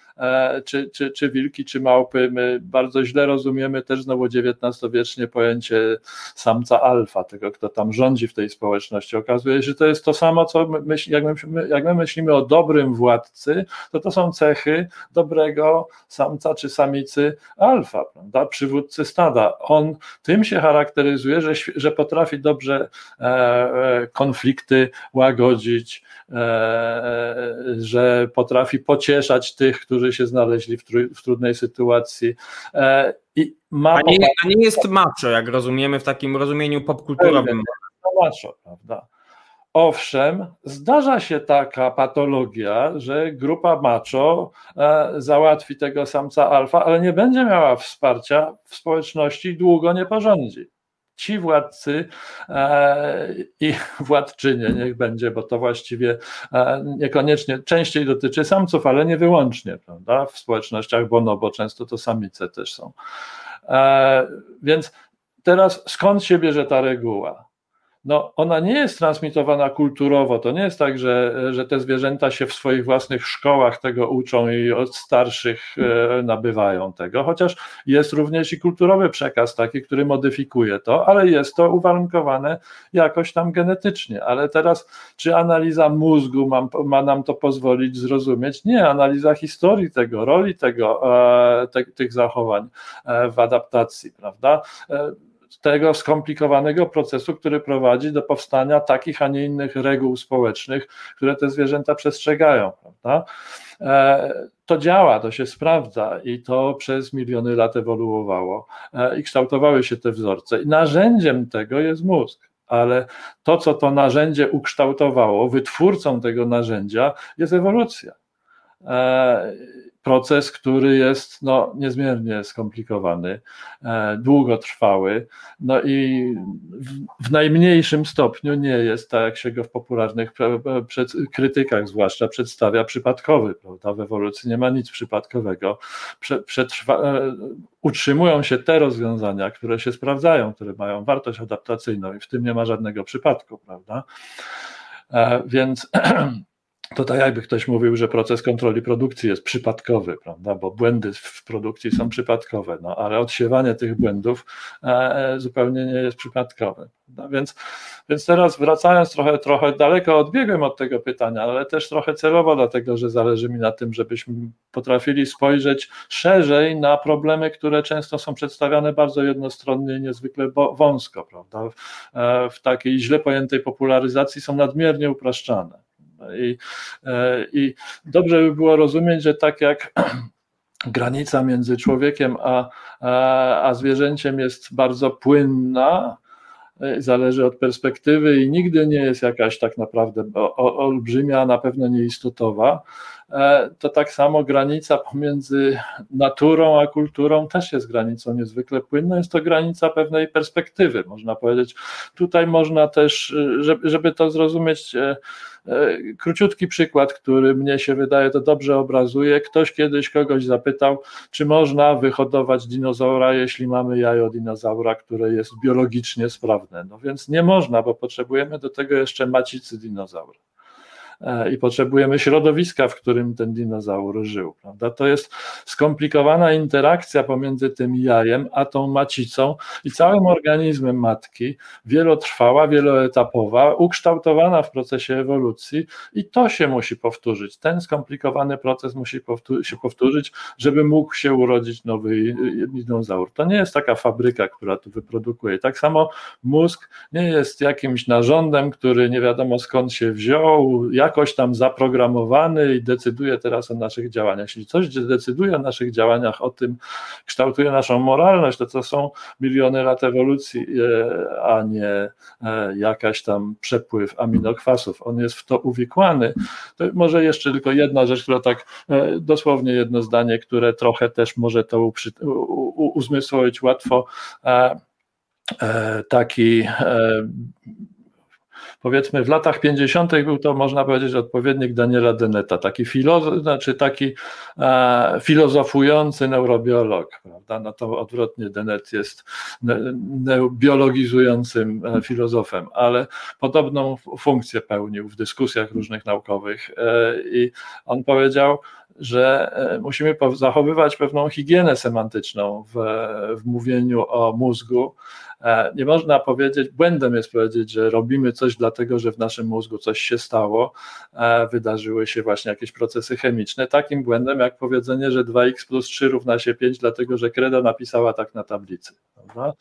czy, czy, czy wilki, czy małpy. My bardzo źle rozumiemy też znowu XIX-wiecznie pojęcie samca alfa, tego, kto tam rządzi w tej społeczności. Okazuje się, że to jest to samo, co my, jak, my, jak my myślimy o dobrym władcy, to to są cechy dobrego samca czy samicy alfa, prawda? przywódcy stada. On tym się charakteryzuje, że, że potrafi dobrze e, e konflikty łagodzić, e, e, że potrafi pocieszać tych, którzy którzy się znaleźli w, tru, w trudnej sytuacji. E, I ma a, nie, a nie jest macho, jak rozumiemy w takim rozumieniu popkulturowym. Macho, prawda? Owszem, zdarza się taka patologia, że grupa macho e, załatwi tego samca alfa, ale nie będzie miała wsparcia w społeczności i długo nie porządzi ci władcy e, i władczynie, niech będzie, bo to właściwie e, niekoniecznie, częściej dotyczy samców, ale nie wyłącznie, prawda, w społecznościach bonobo często to samice też są. E, więc teraz skąd się bierze ta reguła? No ona nie jest transmitowana kulturowo. To nie jest tak, że, że te zwierzęta się w swoich własnych szkołach tego uczą i od starszych e, nabywają tego, chociaż jest również i kulturowy przekaz taki, który modyfikuje to, ale jest to uwarunkowane jakoś tam genetycznie. Ale teraz, czy analiza mózgu ma, ma nam to pozwolić zrozumieć? Nie, analiza historii tego, roli tego, e, te, tych zachowań e, w adaptacji, prawda? Tego skomplikowanego procesu, który prowadzi do powstania takich, a nie innych reguł społecznych, które te zwierzęta przestrzegają. Prawda? E, to działa, to się sprawdza i to przez miliony lat ewoluowało e, i kształtowały się te wzorce. I narzędziem tego jest mózg ale to, co to narzędzie ukształtowało, wytwórcą tego narzędzia jest ewolucja. E, proces, który jest no, niezmiernie skomplikowany, e, długotrwały, no i w, w, najmniejszym stopniu nie jest tak, jak się go w popularnych przed, krytykach zwłaszcza przedstawia przypadkowy, prawda? W ewolucji nie ma nic przypadkowego. Prze, przetrwa, e, utrzymują się te rozwiązania, które się sprawdzają, które mają wartość adaptacyjną i w tym nie ma żadnego przypadku, prawda? E, więc to tak jakby ktoś mówił, że proces kontroli produkcji jest przypadkowy, prawda, bo błędy w produkcji są przypadkowe, no, ale odsiewanie tych błędów e, zupełnie nie jest przypadkowe. No, więc, więc teraz wracając trochę, trochę daleko odbiegłem od tego pytania, ale też trochę celowo, dlatego że zależy mi na tym, żebyśmy potrafili spojrzeć szerzej na problemy, które często są przedstawiane bardzo jednostronnie i niezwykle wąsko, prawda, e, w takiej źle pojętej popularyzacji są nadmiernie upraszczane. I, e, I dobrze by było rozumieć, że tak jak granica między człowiekiem a, a, a zwierzęciem jest bardzo płynna, e, zależy od perspektywy i nigdy nie jest jakaś tak naprawdę olbrzymia, a na pewno nieistotowa, e, to tak samo granica pomiędzy naturą a kulturą też jest granicą niezwykle płynną. Jest to granica pewnej perspektywy, można powiedzieć. Tutaj można też, żeby, to zrozumieć, króciutki przykład, który mnie się wydaje to dobrze obrazuje. Ktoś kiedyś kogoś zapytał, czy można wyhodować dinozaura, jeśli mamy jajo dinozaura, które jest biologicznie sprawne. No więc nie można, bo potrzebujemy do tego jeszcze macicy dinozaura. E, i potrzebujemy środowiska, w którym ten dinozaur żył. Prawda? To jest skomplikowana interakcja pomiędzy tym jajem a tą macicą i całym organizmem matki, wielotrwała, wieloetapowa, ukształtowana w procesie ewolucji i to się musi powtórzyć. Ten skomplikowany proces musi się powtórzyć, żeby mógł się urodzić nowy dinozaur. To nie jest taka fabryka, która tu wyprodukuje. Tak samo mózg nie jest jakimś narządem, który nie wiadomo skąd się wziął, jak jakoś tam zaprogramowany i decyduje teraz o naszych działaniach. Jeśli coś decyduje o naszych działaniach, o tym kształtuje naszą moralność, to to są miliony lat ewolucji, e, a nie e, jakaś tam przepływ aminokwasów. On jest w to uwikłany. To może jeszcze tylko jedna rzecz, która tak e, dosłownie jedno zdanie, które trochę też może to uzmysłowić łatwo. Taki powiedzmy w latach 50. był to, można powiedzieć, odpowiednik Daniela Deneta, taki filozof, znaczy taki e, filozofujący neurobiolog, prawda? No to odwrotnie Denet jest ne, ne, biologizującym e, filozofem, ale podobną funkcję pełnił w dyskusjach różnych naukowych e, i on powiedział, że e, musimy zachowywać pewną higienę semantyczną w, w mówieniu o mózgu. E, nie można powiedzieć, błędem jest powiedzieć, że robimy coś dlatego, że w naszym mózgu coś się stało, e, wydarzyły się właśnie jakieś procesy chemiczne. Takim błędem jak powiedzenie, że 2x plus 3 równa się 5, dlatego że Kreda napisała tak na tablicy. Prawda?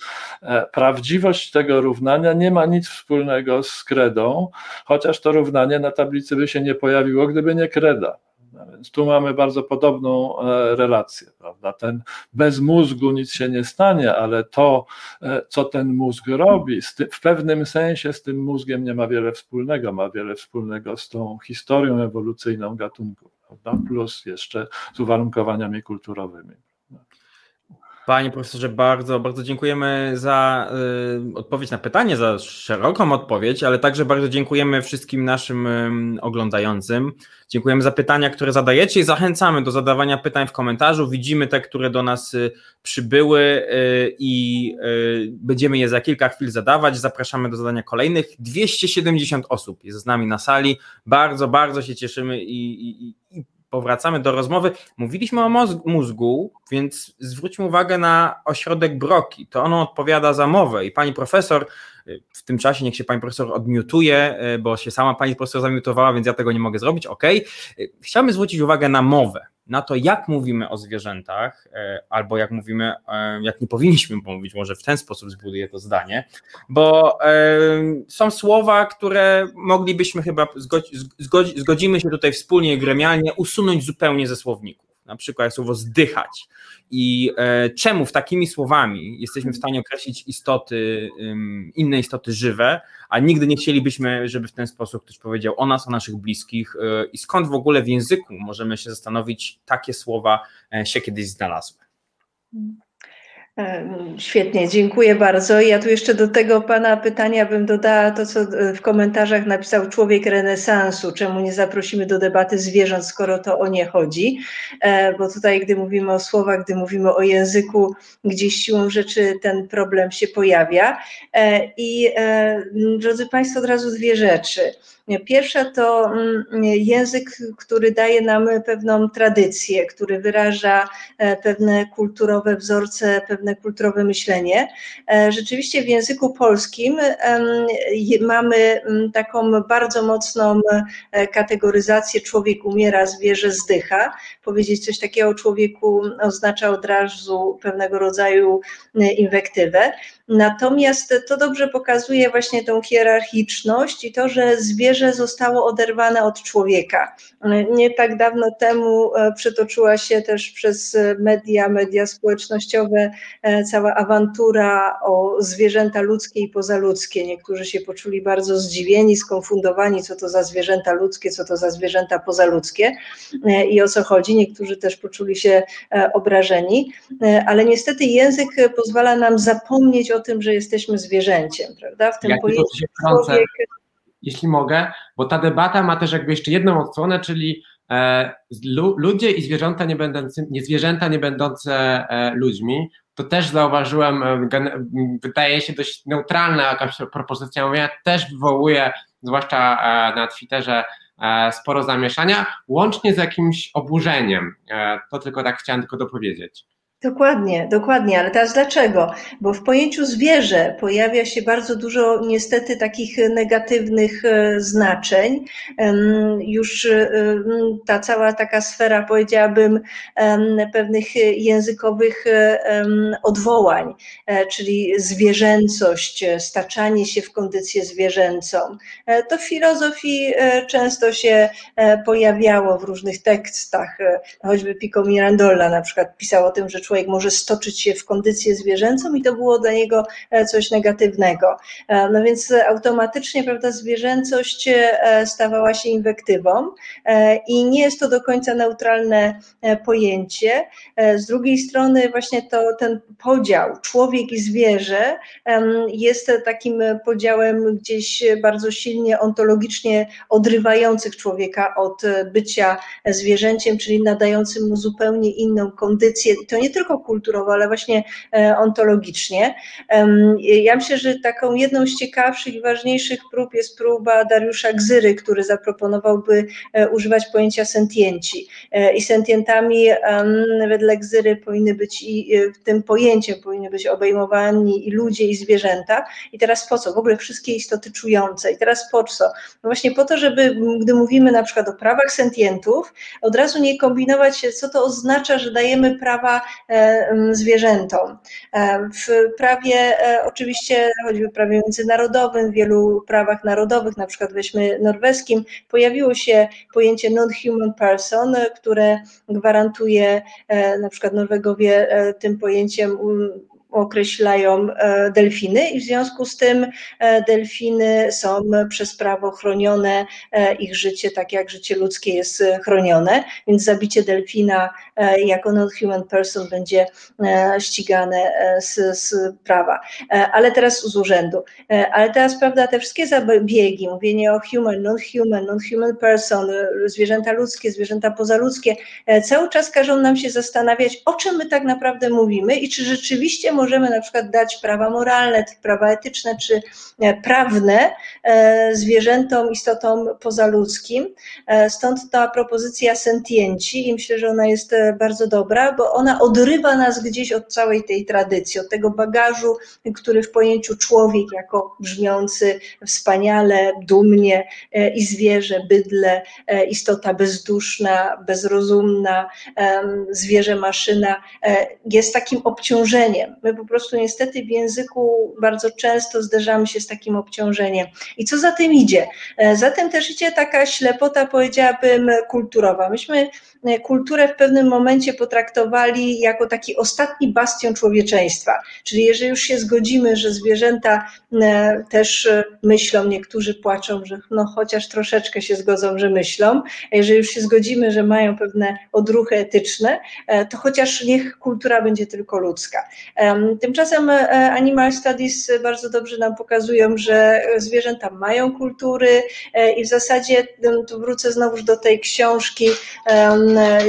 Prawdziwość tego równania nie ma nic wspólnego z kredą, chociaż to równanie na tablicy by się nie pojawiło, gdyby nie kreda. Więc tu mamy bardzo podobną e, relację, prawda? Ten bez mózgu nic się nie stanie, ale to, e, co ten mózg robi, w pewnym sensie z tym mózgiem nie ma wiele wspólnego, ma wiele wspólnego z tą historią ewolucyjną gatunku, prawda? Plus jeszcze z uwarunkowaniami kulturowymi. Panie profesorze, bardzo, bardzo dziękujemy za y, odpowiedź na pytanie, za szeroką odpowiedź, ale także bardzo dziękujemy wszystkim naszym y, oglądającym. Dziękujemy za pytania, które zadajecie i zachęcamy do zadawania pytań w komentarzu. Widzimy te, które do nas y, przybyły y, i y, będziemy je za kilka chwil zadawać. Zapraszamy do zadania kolejnych. 270 osób jest z nami na sali. Bardzo, bardzo się cieszymy i, i, i powracamy do rozmowy. Mówiliśmy o mózgu, więc zwróćmy uwagę na ośrodek Broki. To ono odpowiada za mowę i pani profesor, w tym czasie niech się pani profesor odmiutuje, bo się sama pani profesor zamiutowała, więc ja tego nie mogę zrobić. Ok. Chciałbym zwrócić uwagę na mowę na to, jak mówimy o zwierzętach, e, albo jak mówimy, e, jak nie powinniśmy mówić, może w ten sposób zbuduję to zdanie, bo e, są słowa, które moglibyśmy chyba, zgodzimy się tutaj wspólnie, gremialnie, usunąć zupełnie ze słowników na przykład słowo zdychać. I e, czemu w takimi słowami jesteśmy w stanie określić istoty, inne istoty żywe, a nigdy nie chcielibyśmy, żeby w ten sposób ktoś powiedział o nas, o naszych bliskich e, i skąd w ogóle w języku możemy się zastanowić, takie słowa e, się kiedyś znalazły. Mm. Świetnie, dziękuję bardzo. Ja tu jeszcze do tego Pana pytania bym dodała to, co e, w komentarzach napisał człowiek renesansu. Czemu nie zaprosimy do debaty zwierząt, skoro to o nie chodzi? E, bo tutaj, gdy mówimy o słowach, gdy mówimy o języku, gdzieś siłą rzeczy ten problem się pojawia. E, I drodzy Państwo, od razu dwie rzeczy. Pierwsza to język, który daje nam pewną tradycję, który wyraża pewne kulturowe wzorce, pewne kulturowe myślenie. E, rzeczywiście w języku polskim mamy taką bardzo mocną e, kategoryzację człowiek umiera, zwierzę zdycha. Powiedzieć coś takiego o człowieku oznacza od razu pewnego rodzaju inwektywę. Natomiast to dobrze pokazuje właśnie tą hierarchiczność i to, że zwierzę zostało oderwane od człowieka. Nie tak dawno temu e, przetoczyła się też przez media, media społecznościowe e, cała awantura o zwierzęta ludzkie i pozaludzkie. Niektórzy się poczuli bardzo zdziwieni, skonfundowani, co to za zwierzęta ludzkie, co to za zwierzęta pozaludzkie e, i o co chodzi. Niektórzy też poczuli się obrażeni, ale niestety język pozwala nam zapomnieć o tym, że jesteśmy zwierzęciem, prawda? W tym ja pojęciu człowiek... Jeśli mogę, bo ta debata ma też jakby jeszcze jedną odsłonę, czyli e, ludzie i zwierzęta nie będące, nie zwierzęta nie będące e, ludźmi, to też zauważyłem, e, wydaje się dość neutralna jakaś propozycja mówienia, też wywołuje, zwłaszcza e, na Twitterze, e, sporo zamieszania, łącznie z jakimś oburzeniem. To tylko tak chciałem tylko dopowiedzieć. Dokładnie, dokładnie, ale teraz dlaczego? Bo w pojęciu zwierzę pojawia się bardzo dużo niestety takich negatywnych e, znaczeń. Już e, ta cała taka sfera, powiedziałabym, pewnych językowych odwołań, e, czyli zwierzęcość, staczanie się w kondycję zwierzęcą. To w filozofii często się pojawiało w różnych tekstach, choćby Pico Mirandola na przykład pisał o tym, że człowiek człowiek może stoczyć się w kondycję zwierzęcą i to było dla niego e, coś negatywnego. E, no więc automatycznie, prawda, zwierzęcość e, stawała się inwektywą i nie jest to do końca neutralne pojęcie. Z drugiej strony właśnie to ten podział człowiek i zwierzę jest takim podziałem gdzieś bardzo silnie ontologicznie odrywających człowieka od bycia zwierzęciem, czyli nadającym mu zupełnie inną kondycję. I to nie tylko tylko kulturowo, ale właśnie e, ontologicznie. Ja myślę, że taką jedną z ciekawszych i ważniejszych prób jest próba Dariusza Gzyry, który zaproponowałby e, używać pojęcia sentienci. E, I sentientami wedle Gzyry powinny być i tym pojęciem powinny być obejmowani i ludzie, i zwierzęta. I teraz po co? W ogóle wszystkie istoty czujące. I teraz po co? No właśnie po to, żeby gdy mówimy na przykład o prawach sentientów, od razu nie kombinować się, co to oznacza, że dajemy prawa zwierzętom. E, w prawie, e, oczywiście, choćby prawie międzynarodowym, w wielu prawach narodowych, na przykład weźmy norweskim, pojawiło się pojęcie non-human person, które gwarantuje, na przykład Norwegowie tym pojęciem określają e, delfiny i w związku z tym e, delfiny są przez prawo chronione, e, ich życie, tak jak życie ludzkie jest chronione, więc zabicie delfina jako non-human person będzie ścigane z, z prawa. Ale teraz z urzędu. Ale teraz, prawda, te wszystkie zabiegi, mówienie o human, non-human, non-human person, zwierzęta ludzkie, zwierzęta pozaludzkie, cały czas każą nam się zastanawiać, o czym my tak naprawdę mówimy i czy rzeczywiście możemy na przykład dać prawa moralne, prawa etyczne czy e, prawne e, zwierzętom, istotom pozaludzkim. E, stąd ta propozycja sentienci i myślę, że ona jest bardzo dobra, bo ona odrywa nas gdzieś od całej tej tradycji, od tego bagażu, który w pojęciu człowiek jako brzmiący wspaniale, dumnie i zwierzę, bydle, istota bezduszna, bezrozumna, zwierzę maszyna jest takim obciążeniem. My po prostu niestety w języku bardzo często zderzamy się z takim obciążeniem. I co za tym idzie? E, za tym też idzie taka ślepota, powiedziałabym, kulturowa. Myśmy kulturę w pewnym momencie potraktowali jako taki ostatni bastion człowieczeństwa. Czyli jeżeli już się zgodzimy, że zwierzęta e, też myślą, niektórzy płaczą, że no chociaż troszeczkę się zgodzą, że myślą, a jeżeli już się zgodzimy, że mają pewne odruchy etyczne, to chociaż niech kultura będzie tylko ludzka. Tymczasem e, Animal Studies bardzo dobrze nam pokazują, że zwierzęta mają kultury e, i w zasadzie wrócę znowu do tej książki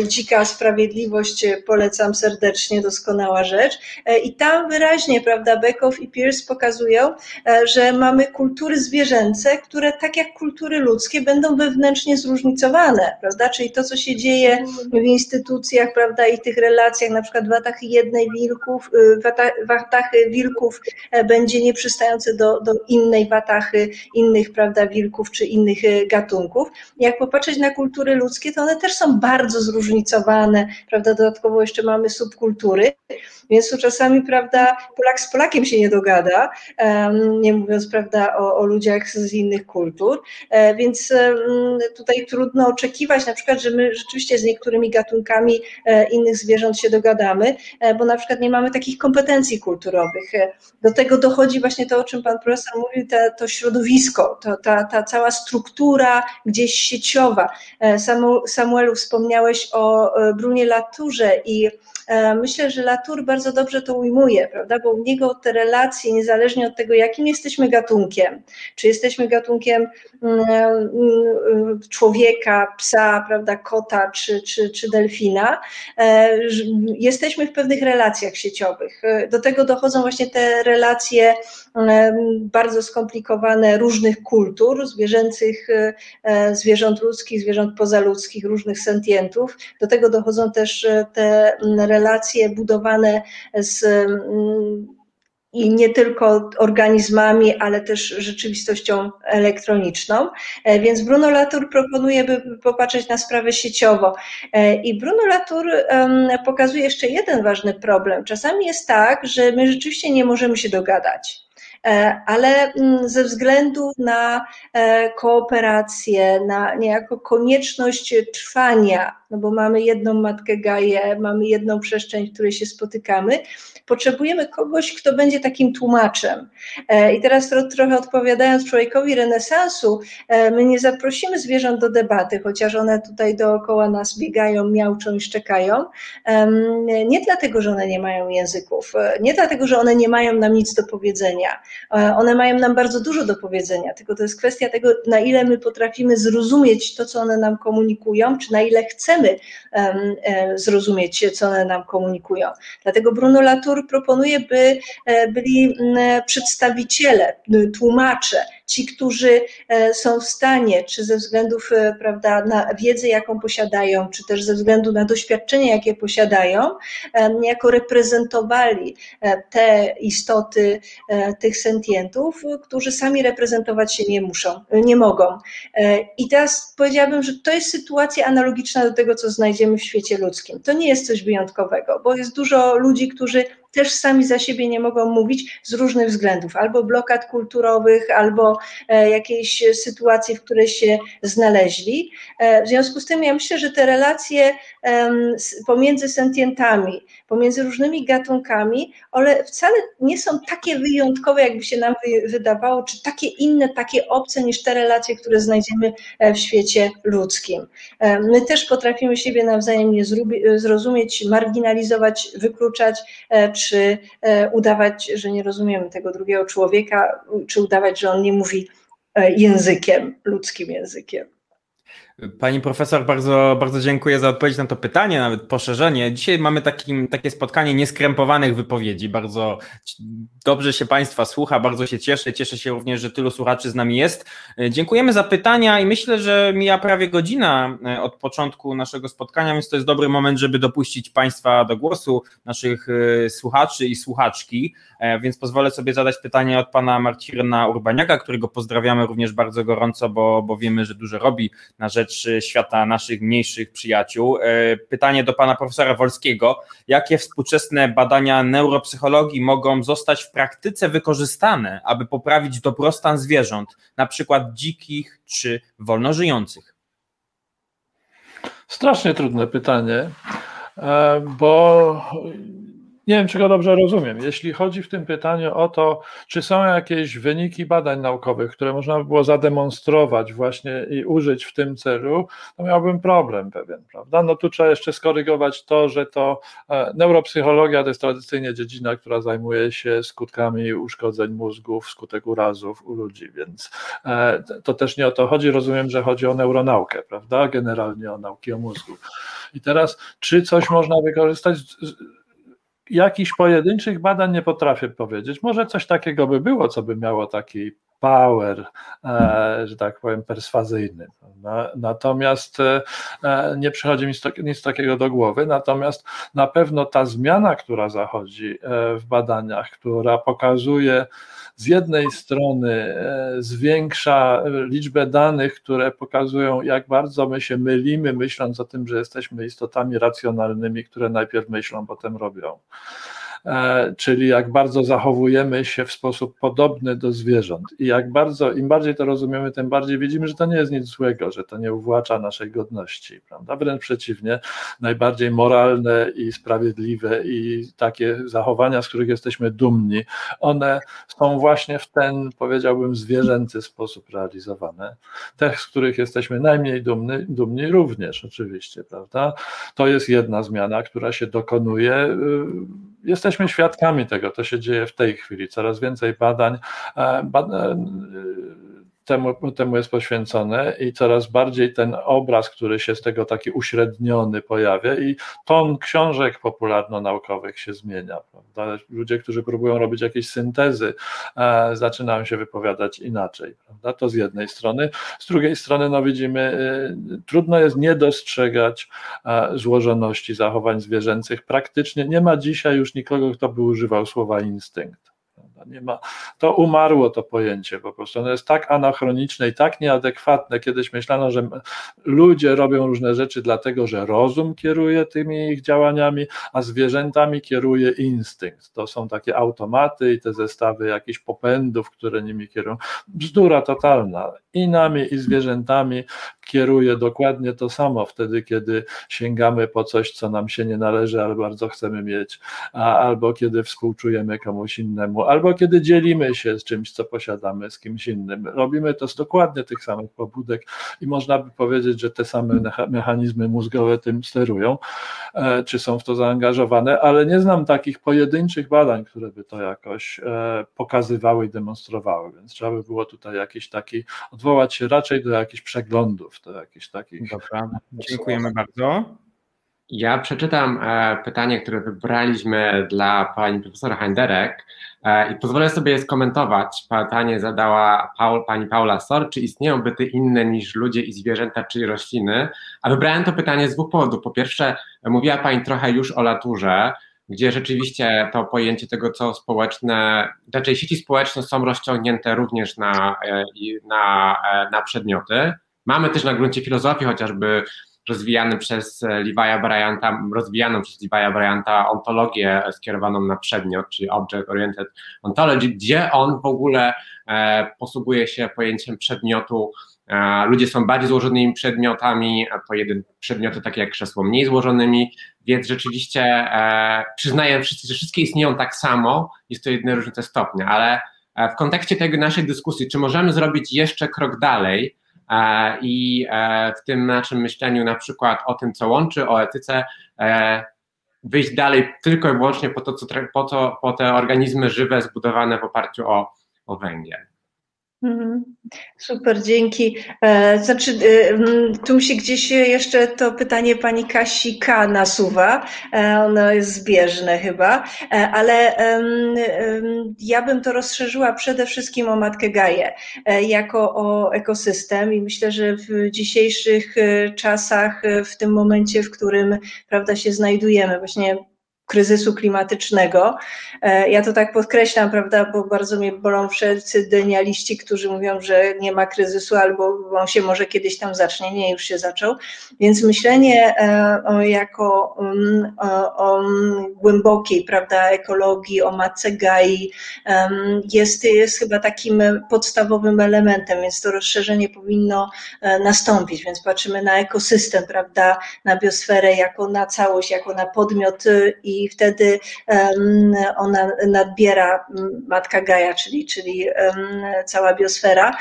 Dzika Sprawiedliwość, polecam serdecznie, doskonała rzecz. E, I tam wyraźnie, prawda, Bekow i Pierce pokazują, że mamy kultury zwierzęce, które tak jak kultury ludzkie będą wewnętrznie zróżnicowane, prawda, czyli to, co się dzieje w instytucjach, prawda, i tych relacjach, na przykład w jednej wilków, watachy wilków e, będzie nieprzystające do, do innej watachy, innych prawda, wilków czy innych e, gatunków. Jak popatrzeć na kultury ludzkie, to one też są bardzo zróżnicowane, prawda, dodatkowo jeszcze mamy subkultury, więc tu czasami, prawda, Polak z Polakiem się nie dogada, nie mówiąc, prawda, o, o ludziach z innych kultur, e, więc tutaj trudno oczekiwać na przykład, że my rzeczywiście z niektórymi gatunkami innych zwierząt się dogadamy, bo na przykład nie mamy takich kompetencji kulturowych. Do tego dochodzi właśnie to, o czym pan profesor mówił, to, środowisko, to, ta, ta cała struktura gdzieś sieciowa. E, Samuelu, wspomniałeś o e, Brunie Laturze i myślę, że Latour bardzo dobrze to ujmuje, prawda? Bo u niego te relacje, niezależnie od tego, jakim jesteśmy gatunkiem, czy jesteśmy gatunkiem mm, mm, człowieka, psa, prawda, kota czy, czy, czy delfina, e, jesteśmy w pewnych relacjach sieciowych. do tego dochodzą właśnie te relacje bardzo skomplikowane różnych kultur, zwierzęcych, zwierząt ludzkich, zwierząt pozaludzkich, różnych sentientów. Do tego dochodzą też te relacje budowane z i nie tylko organizmami, ale też rzeczywistością elektroniczną. E, więc Bruno Latour proponuje, by popatrzeć na sprawę sieciowo. E, I Bruno Latour pokazuje jeszcze jeden ważny problem. Czasami jest tak, że my rzeczywiście nie możemy się dogadać ale mm, ze względu na kooperację, na niejako konieczność trwania, no bo mamy jedną matkę Gaję, mamy jedną przestrzeń, w której się spotykamy, potrzebujemy kogoś, kto będzie takim tłumaczem. E, I teraz trochę odpowiadając człowiekowi renesansu, e, my nie zaprosimy zwierząt do debaty, chociaż one tutaj dookoła nas biegają, miauczą i szczekają. Nie dlatego, że one nie mają języków, e, nie dlatego, że one nie mają nam nic do powiedzenia. One mają nam bardzo dużo do powiedzenia, tylko to jest kwestia tego, na ile my potrafimy zrozumieć to, co one nam komunikują, czy na ile chcemy zrozumieć, co one nam komunikują. Dlatego Bruno Latour proponuje, by e, byli przedstawiciele, tłumacze, ci, którzy e, są w stanie, czy ze względów e, prawda, na wiedzę, jaką posiadają, czy też ze względu na doświadczenie, jakie posiadają, niejako reprezentowali te istoty tych sentientów, którzy sami reprezentować się nie muszą, nie mogą. I teraz powiedziałabym, że to jest sytuacja analogiczna do tego, co znajdziemy w świecie ludzkim. To nie jest coś wyjątkowego, bo jest dużo ludzi, którzy też sami za siebie nie mogą mówić z różnych względów, albo blokad kulturowych, albo e, jakiejś sytuacji, w której się znaleźli. E, w związku z tym ja myślę, że te relacje pomiędzy sentientami, pomiędzy różnymi gatunkami, one wcale nie są takie wyjątkowe, jakby się nam wydawało, czy takie inne, takie obce niż te relacje, które znajdziemy e, w świecie ludzkim. My też potrafimy siebie nawzajem nie zrozumieć, marginalizować, wykluczać, czy e, udawać, że nie rozumiemy tego drugiego człowieka, czy udawać, że on nie mówi e, językiem, ludzkim językiem. Pani profesor, bardzo, bardzo dziękuję za odpowiedź na to pytanie, nawet poszerzenie. Dzisiaj mamy takim, takie spotkanie nieskrępowanych wypowiedzi. Bardzo dobrze się Państwa słucha, bardzo się cieszę. Cieszę się również, że tylu słuchaczy z nami jest. Dziękujemy za pytania i myślę, że mija prawie godzina e, od początku naszego spotkania, więc to jest dobry moment, żeby dopuścić Państwa do głosu, naszych e, słuchaczy i słuchaczki. E, więc pozwolę sobie zadać pytanie od Pana Marcina Urbaniaka, którego pozdrawiamy również bardzo gorąco, bo, bo wiemy, że dużo robi na rzecz rzecz świata naszych mniejszych przyjaciół. E, pytanie do pana profesora Wolskiego. Jakie współczesne badania neuropsychologii mogą zostać w praktyce wykorzystane, aby poprawić dobrostan zwierząt, na przykład dzikich czy wolnożyjących? Strasznie trudne pytanie, e, bo nie wiem, czy go dobrze rozumiem. Jeśli chodzi w tym pytaniu o to, czy są jakieś wyniki badań naukowych, które można by było zademonstrować właśnie i użyć w tym celu, to miałbym problem pewien, prawda? No tu trzeba jeszcze skorygować to, że to e, neuropsychologia to jest tradycyjnie dziedzina, która zajmuje się skutkami uszkodzeń mózgów wskutek urazów u ludzi, więc e, to też nie o to chodzi. Rozumiem, że chodzi o neuronaukę, prawda? Generalnie o nauki o mózgu. I teraz, czy coś można wykorzystać? Jakichś pojedynczych badań nie potrafię powiedzieć. Może coś takiego by było, co by miało taki power, e, że tak powiem, perswazyjny. Natomiast e, e, nie przychodzi mi nic takiego do głowy. Natomiast na pewno ta zmiana, która zachodzi w badaniach, która pokazuje, z jednej strony zwiększa liczbę danych, które pokazują, jak bardzo my się mylimy, myśląc o tym, że jesteśmy istotami racjonalnymi, które najpierw myślą, potem robią. E, czyli jak bardzo zachowujemy się w sposób podobny do zwierząt. I jak bardzo, im bardziej to rozumiemy, tym bardziej widzimy, że to nie jest nic złego, że to nie uwłacza naszej godności, prawda? Wręcz przeciwnie, najbardziej moralne i sprawiedliwe i takie zachowania, z których jesteśmy dumni, one są właśnie w ten, powiedziałbym, zwierzęcy sposób realizowane. Te, z których jesteśmy najmniej dumni, dumni również oczywiście, prawda? To jest jedna zmiana, która się dokonuje y, jesteśmy świadkami tego, to się dzieje w tej chwili. Coraz więcej badań, e, badań temu, temu jest poświęcone i coraz bardziej ten obraz, który się z tego taki uśredniony pojawia i ton książek popularno-naukowych się zmienia. Prawda? Ludzie, którzy próbują robić jakieś syntezy, e, zaczynają się wypowiadać inaczej. Prawda? To z jednej strony. Z drugiej strony, no widzimy, e, trudno jest nie dostrzegać e, złożoności zachowań zwierzęcych. Praktycznie nie ma dzisiaj już nikogo, kto by używał słowa instynkt nie ma, to umarło to pojęcie po prostu. Ono jest tak anachroniczne i tak nieadekwatne. Kiedyś myślano, że ludzie robią różne rzeczy dlatego, że rozum kieruje tymi ich działaniami, a zwierzętami kieruje instynkt. To są takie automaty i te zestawy jakichś popędów, które nimi kierują. Bzdura totalna. I nami, i zwierzętami kieruje dokładnie to samo wtedy, kiedy sięgamy po coś, co nam się nie należy, ale bardzo chcemy mieć, a, albo kiedy współczujemy komuś innemu, albo kiedy dzielimy się z czymś, co posiadamy z kimś innym. Robimy to z dokładnie tych samych pobudek i można by powiedzieć, że te same mechanizmy mózgowe tym sterują, e, czy są w to zaangażowane, ale nie znam takich pojedynczych badań, które by to jakoś e, pokazywały i demonstrowały, więc trzeba by było tutaj jakiś taki, odwołać się raczej do jakichś przeglądów, do jakichś takich. Dobra, dziękujemy bardzo. Ja przeczytam e, pytanie, które wybraliśmy dla pani profesora Heinderek e, i pozwolę sobie je skomentować. Pytanie zadała Paul, pani Paula Sor, czy istnieją byty inne niż ludzie i zwierzęta, czy rośliny? A wybrałem to pytanie z dwóch powodów. Po pierwsze, mówiła pani trochę już o naturze, gdzie rzeczywiście to pojęcie tego, co społeczne, raczej sieci społeczne są rozciągnięte również na, e, na, na przedmioty. Mamy też na gruncie filozofii chociażby rozwijany przez Levi'a Bryanta, rozwijaną przez Levi'a Bryanta ontologię skierowaną na przedmiot, czyli Object Oriented Ontology, gdzie on w ogóle e, posługuje się pojęciem przedmiotu. E, ludzie są bardziej złożonymi przedmiotami, pojedyn przedmioty takie jak krzesło mniej złożonymi, więc rzeczywiście e, przyznaję wszyscy, że wszystkie istnieją tak samo, jest to jedyne różnice stopnia, ale e, w kontekście tej naszej dyskusji, czy możemy zrobić jeszcze krok dalej, E, i e, w tym naszym myśleniu na przykład o tym, co łączy, o etyce, e, wyjść dalej tylko i wyłącznie po to, co, po, to, po te organizmy żywe zbudowane w oparciu o, o węgiel. Mhm. Super, dzięki. E, znaczy, e, tu mi się gdzieś jeszcze to pytanie pani Kasi K. nasuwa. E, ono jest zbieżne chyba, ale ja bym to rozszerzyła przede wszystkim o Matkę Gaję, jako o ekosystem i myślę, że w dzisiejszych czasach, w tym momencie, w którym prawda, się znajdujemy, właśnie kryzysu klimatycznego. E, ja to tak podkreślam, prawda, bo bardzo mnie bolą wszelcy denialiści, którzy mówią, że nie ma kryzysu albo on się może kiedyś tam zacznie. Nie, już się zaczął. Więc myślenie e, jako mm, o, o głębokiej, prawda, ekologii, o matce Gai jest, jest chyba takim podstawowym elementem, więc to rozszerzenie powinno e, nastąpić. Więc patrzymy na ekosystem, prawda, na biosferę jako na całość, jako na podmiot i i wtedy ona nadbiera matka Gaia, czyli, czyli cała biosfera.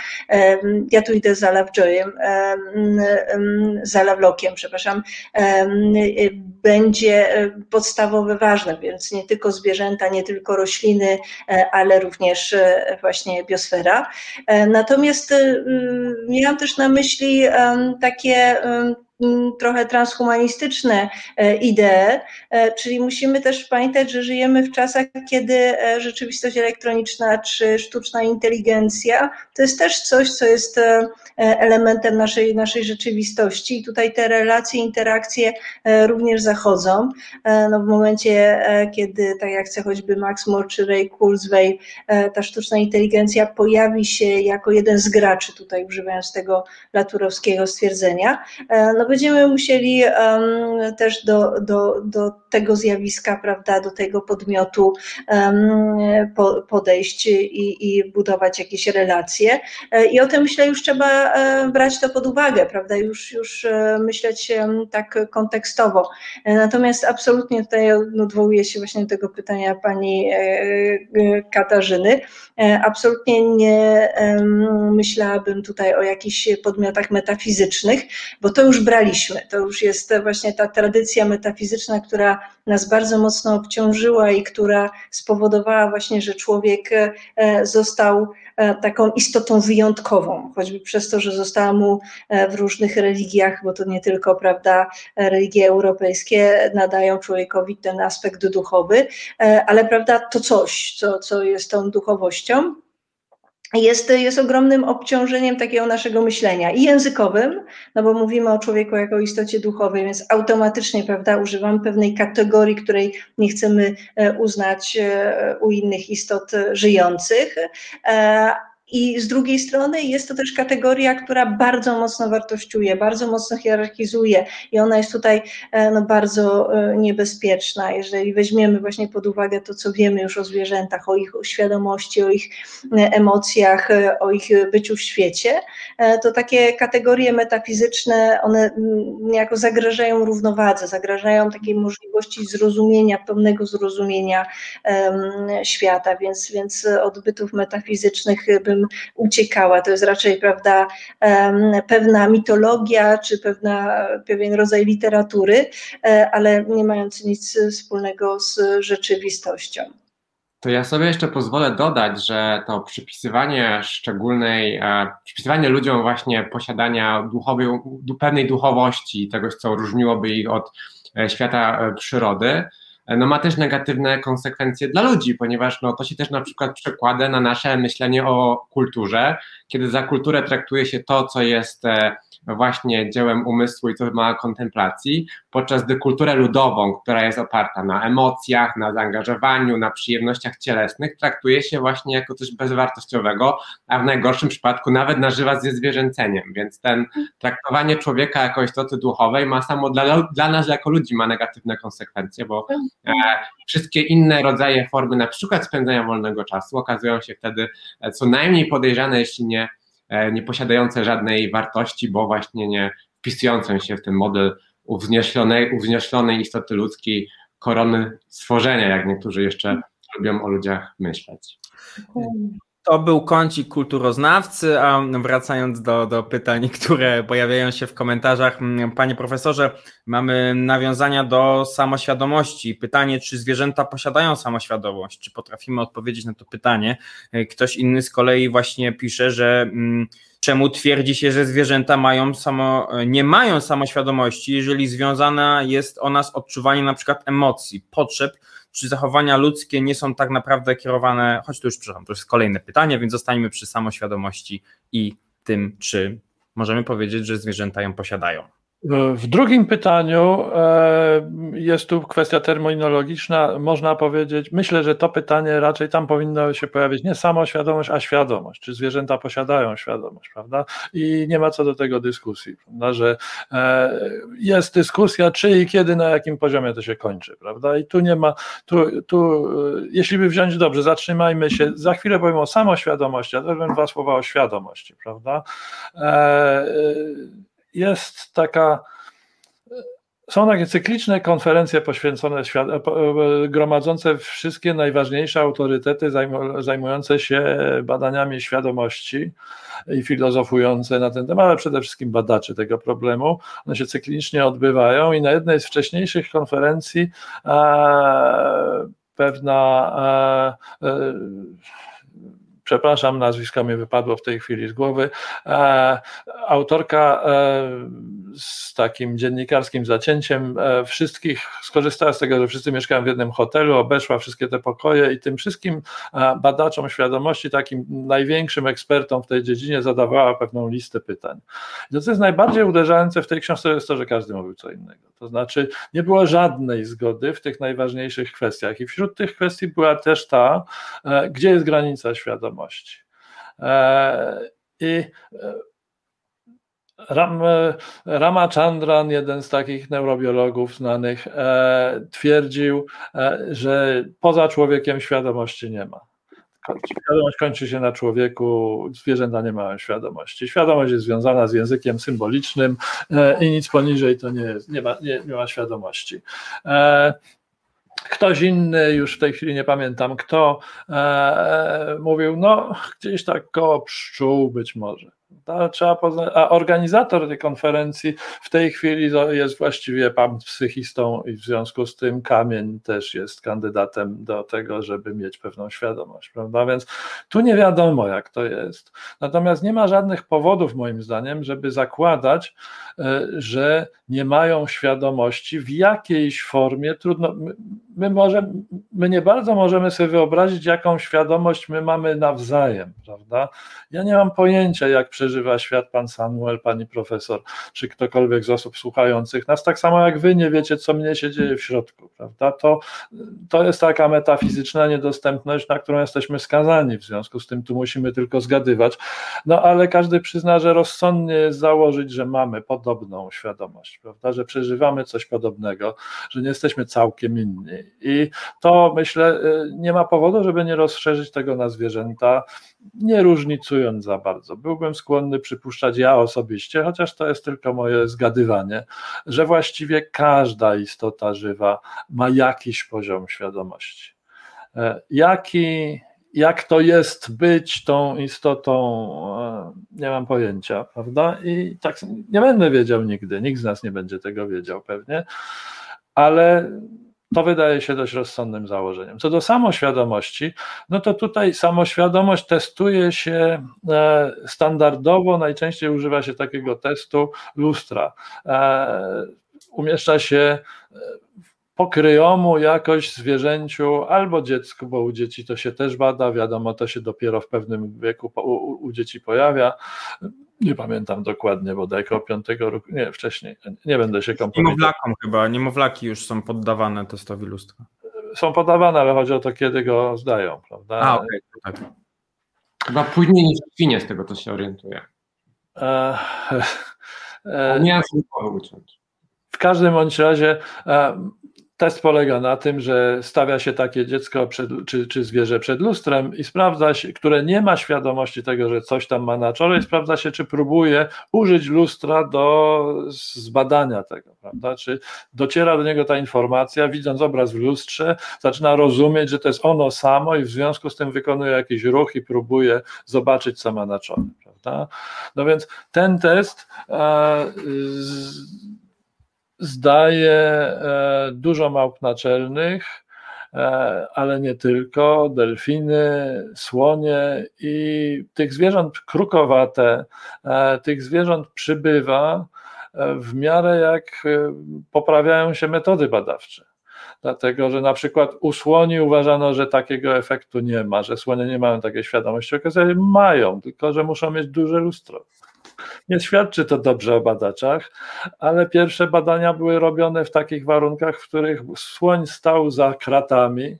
Ja tu idę za Lovejoyem, za przepraszam, będzie e, podstawowe ważne, więc nie tylko zwierzęta, nie tylko rośliny, e, ale również e, właśnie biosfera. Natomiast miałam też na myśli takie trochę transhumanistyczne e, idee, e, czyli musimy też pamiętać, że żyjemy w czasach, kiedy e, rzeczywistość elektroniczna czy sztuczna inteligencja to jest też coś, co jest elementem naszej, naszej rzeczywistości. I tutaj te relacje, interakcje również zachodzą. No w momencie, kiedy, tak jak chce choćby Max Moore czy Ray Kurzweil, ta sztuczna inteligencja pojawi się jako jeden z graczy, tutaj używając tego laturowskiego stwierdzenia, no będziemy musieli um, też do, do, do tego zjawiska, prawda, do tego podmiotu um, po, podejść i, i budować jakieś relacje. E, I o tym myślę już trzeba e, brać to pod uwagę, prawda, już, już e, myśleć tak kontekstowo. Natomiast absolutnie tutaj odwołuję się właśnie do tego pytania pani Katarzyny. Absolutnie nie myślałabym tutaj o jakichś podmiotach metafizycznych, bo to już brak wybraliśmy. To już jest właśnie ta tradycja metafizyczna, która nas bardzo mocno obciążyła i która spowodowała właśnie, że człowiek został taką istotą wyjątkową, choćby przez to, że została mu w różnych religiach, bo to nie tylko, prawda, religie europejskie nadają człowiekowi ten aspekt duchowy, ale prawda, to coś, co, co jest tą duchowością jest, jest ogromnym obciążeniem takiego naszego myślenia i językowym, no bo mówimy o człowieku jako istocie duchowej, więc automatycznie, prawda, używamy pewnej kategorii, której nie chcemy e, uznać e, u innych istot żyjących, e, i z drugiej strony jest to też kategoria, która bardzo mocno wartościuje, bardzo mocno hierarchizuje i ona jest tutaj e, no, bardzo e, niebezpieczna. Jeżeli weźmiemy właśnie pod uwagę to, co wiemy już o zwierzętach, o ich świadomości, o ich e, emocjach, o ich byciu w świecie, to takie kategorie metafizyczne, one niejako zagrażają równowadze, zagrażają takiej możliwości zrozumienia, pełnego zrozumienia um, świata, więc, więc od bytów metafizycznych bym uciekała. To jest raczej, prawda, pewna mitologia, czy pewna, pewien rodzaj literatury, e, ale nie mający nic wspólnego z rzeczywistością. To ja sobie jeszcze pozwolę dodać, że to przypisywanie szczególnej, e, przypisywanie ludziom właśnie posiadania duchowej, pewnej duchowości, tegoś, co różniłoby ich od e, świata przyrody, no ma też negatywne konsekwencje dla ludzi, ponieważ no, to się też na przykład przekłada na nasze myślenie o kulturze, kiedy za kulturę traktuje się to, co jest e, właśnie dziełem umysłu i co ma kontemplacji, podczas gdy kulturę ludową, która jest oparta na emocjach, na zaangażowaniu, na przyjemnościach cielesnych, traktuje się właśnie jako coś bezwartościowego, a w najgorszym przypadku nawet nażywa ze zwierzęceniem. Więc ten traktowanie człowieka jako istoty duchowej ma samo dla, dla nas jako ludzi ma negatywne konsekwencje, bo e, wszystkie inne rodzaje formy, na przykład spędzania wolnego czasu, okazują się wtedy e, co najmniej podejrzane, jeśli nie E, nie posiadające żadnej wartości, bo właśnie nie wpisujące się w ten model uwzniesionej, uwzniesionej istoty ludzkiej, korony stworzenia, jak niektórzy jeszcze lubią o ludziach myśleć. To był kącik kulturoznawcy, a wracając do, do pytań, które pojawiają się w komentarzach, mm, panie profesorze, mamy nawiązania do samoświadomości. Pytanie, czy zwierzęta posiadają samoświadomość? Czy potrafimy odpowiedzieć na to pytanie? Ktoś inny z kolei właśnie pisze, że mm, czemu twierdzi się, że zwierzęta mają samo, nie mają samoświadomości, jeżeli związana jest ona z odczuwaniem na przykład emocji, potrzeb, czy zachowania ludzkie nie są tak naprawdę kierowane, choć to już, przepraszam, to jest kolejne pytanie, więc zostańmy przy samoświadomości i tym, czy możemy powiedzieć, że zwierzęta ją posiadają. W drugim pytaniu e, jest tu kwestia terminologiczna. Można powiedzieć, myślę, że to pytanie raczej tam powinno się pojawić nie samoświadomość, a świadomość. Czy zwierzęta posiadają świadomość, prawda? I nie ma co do tego dyskusji, prawda? Że e, jest dyskusja, czy i kiedy, na jakim poziomie to się kończy, prawda? I tu nie ma, tu, tu jeśli by wziąć dobrze, zatrzymajmy się, za chwilę powiem o samoświadomości, a też bym dwa słowa o świadomości, prawda? E, jest taka. Są takie cykliczne konferencje poświęcone, gromadzące wszystkie najważniejsze autorytety zajmujące się badaniami świadomości i filozofujące na ten temat, ale przede wszystkim badacze tego problemu. One się cyklicznie odbywają i na jednej z wcześniejszych konferencji pewna e, przepraszam, nazwisko mi wypadło w tej chwili z głowy, e, autorka e, z takim dziennikarskim zacięciem e, wszystkich, skorzystała z tego, że wszyscy mieszkają w jednym hotelu, obeszła wszystkie te pokoje i tym wszystkim badaczom świadomości, takim największym ekspertom w tej dziedzinie zadawała pewną listę pytań. I to, co jest najbardziej uderzające w tej książce, jest to, że każdy mówił co innego. To znaczy, nie było żadnej zgody w tych najważniejszych kwestiach i wśród tych kwestii była też ta, gdzie jest granica świadomości E, I e, Ram, Rama Chandran, jeden z takich neurobiologów znanych, e, twierdził, że poza człowiekiem świadomości nie ma. Świadomość kończy się na człowieku, zwierzęta nie mają świadomości. Świadomość jest związana z językiem symbolicznym i nic poniżej to nie, jest, nie, ma, nie, nie ma świadomości. Ktoś inny, już w tej chwili nie pamiętam kto, e, mówił, no gdzieś tak koło pszczół być może. Trzeba poznać, a organizator tej konferencji w tej chwili jest właściwie pan psychistą i w związku z tym Kamień też jest kandydatem do tego, żeby mieć pewną świadomość, prawda? Więc tu nie wiadomo, jak to jest. Natomiast nie ma żadnych powodów, moim zdaniem, żeby zakładać, e, że nie mają świadomości w jakiejś formie. Trudno, my, może, my nie bardzo możemy sobie wyobrazić, jaką świadomość my mamy nawzajem, prawda? Ja nie mam pojęcia, jak przeżywa świat pan Samuel, pani profesor, czy ktokolwiek z osób słuchających nas, tak samo jak wy nie wiecie, co mnie się dzieje w środku, prawda? To, to jest taka metafizyczna niedostępność, na którą jesteśmy skazani, w związku z tym tu musimy tylko zgadywać, no ale każdy przyzna, że rozsądnie jest założyć, że mamy podobną świadomość, prawda? Że przeżywamy coś podobnego, że nie jesteśmy całkiem inni i to myślę, y, nie ma powodu, żeby nie rozszerzyć tego na zwierzęta, nie różnicując za bardzo. Byłbym skłonny przypuszczać ja osobiście, chociaż to jest tylko moje zgadywanie, że właściwie każda istota żywa ma jakiś poziom świadomości. E, jaki, jak to jest być tą istotą, e, nie mam pojęcia, prawda? I tak nie będę wiedział nigdy, nikt z nas nie będzie tego wiedział pewnie, ale to wydaje się dość rozsądnym założeniem. Co do samoświadomości, no to tutaj samoświadomość testuje się e, standardowo, najczęściej używa się takiego testu lustra. E, umieszcza się e, pokryjomu jakoś zwierzęciu albo dziecku, bo u dzieci to się też bada, wiadomo, to się dopiero w pewnym wieku u, u dzieci pojawia. Nie pamiętam dokładnie, bo około piątego roku, nie, wcześniej, nie będę się kompromitował. Niemowlakom chyba, niemowlaki już są poddawane testowi lustra. Są podawane, ale chodzi o to, kiedy go zdają, prawda? A, okej, okay, tak. Chyba później niż świnie, z tego to się orientuje. E, e, nie. W każdym bądź razie e, Test polega na tym, że stawia się takie dziecko przed, czy, czy zwierzę przed lustrem i sprawdza się, które nie ma świadomości tego, że coś tam ma na czole, i sprawdza się, czy próbuje użyć lustra do zbadania tego, prawda? Czy dociera do niego ta informacja, widząc obraz w lustrze, zaczyna rozumieć, że to jest ono samo i w związku z tym wykonuje jakiś ruch i próbuje zobaczyć, co ma na czole, prawda? No więc ten test. E, z, zdaje e, dużo małp naczelnych, e, ale nie tylko, delfiny, słonie i tych zwierząt krukowate, e, tych zwierząt przybywa w miarę jak poprawiają się metody badawcze. Dlatego, że na przykład u słoni uważano, że takiego efektu nie ma, że słonie nie mają takiej świadomości. Okazało się, mają, tylko że muszą mieć duże lustro. Nie świadczy to dobrze o badaczach, ale pierwsze badania były robione w takich warunkach, w których słoń stał za kratami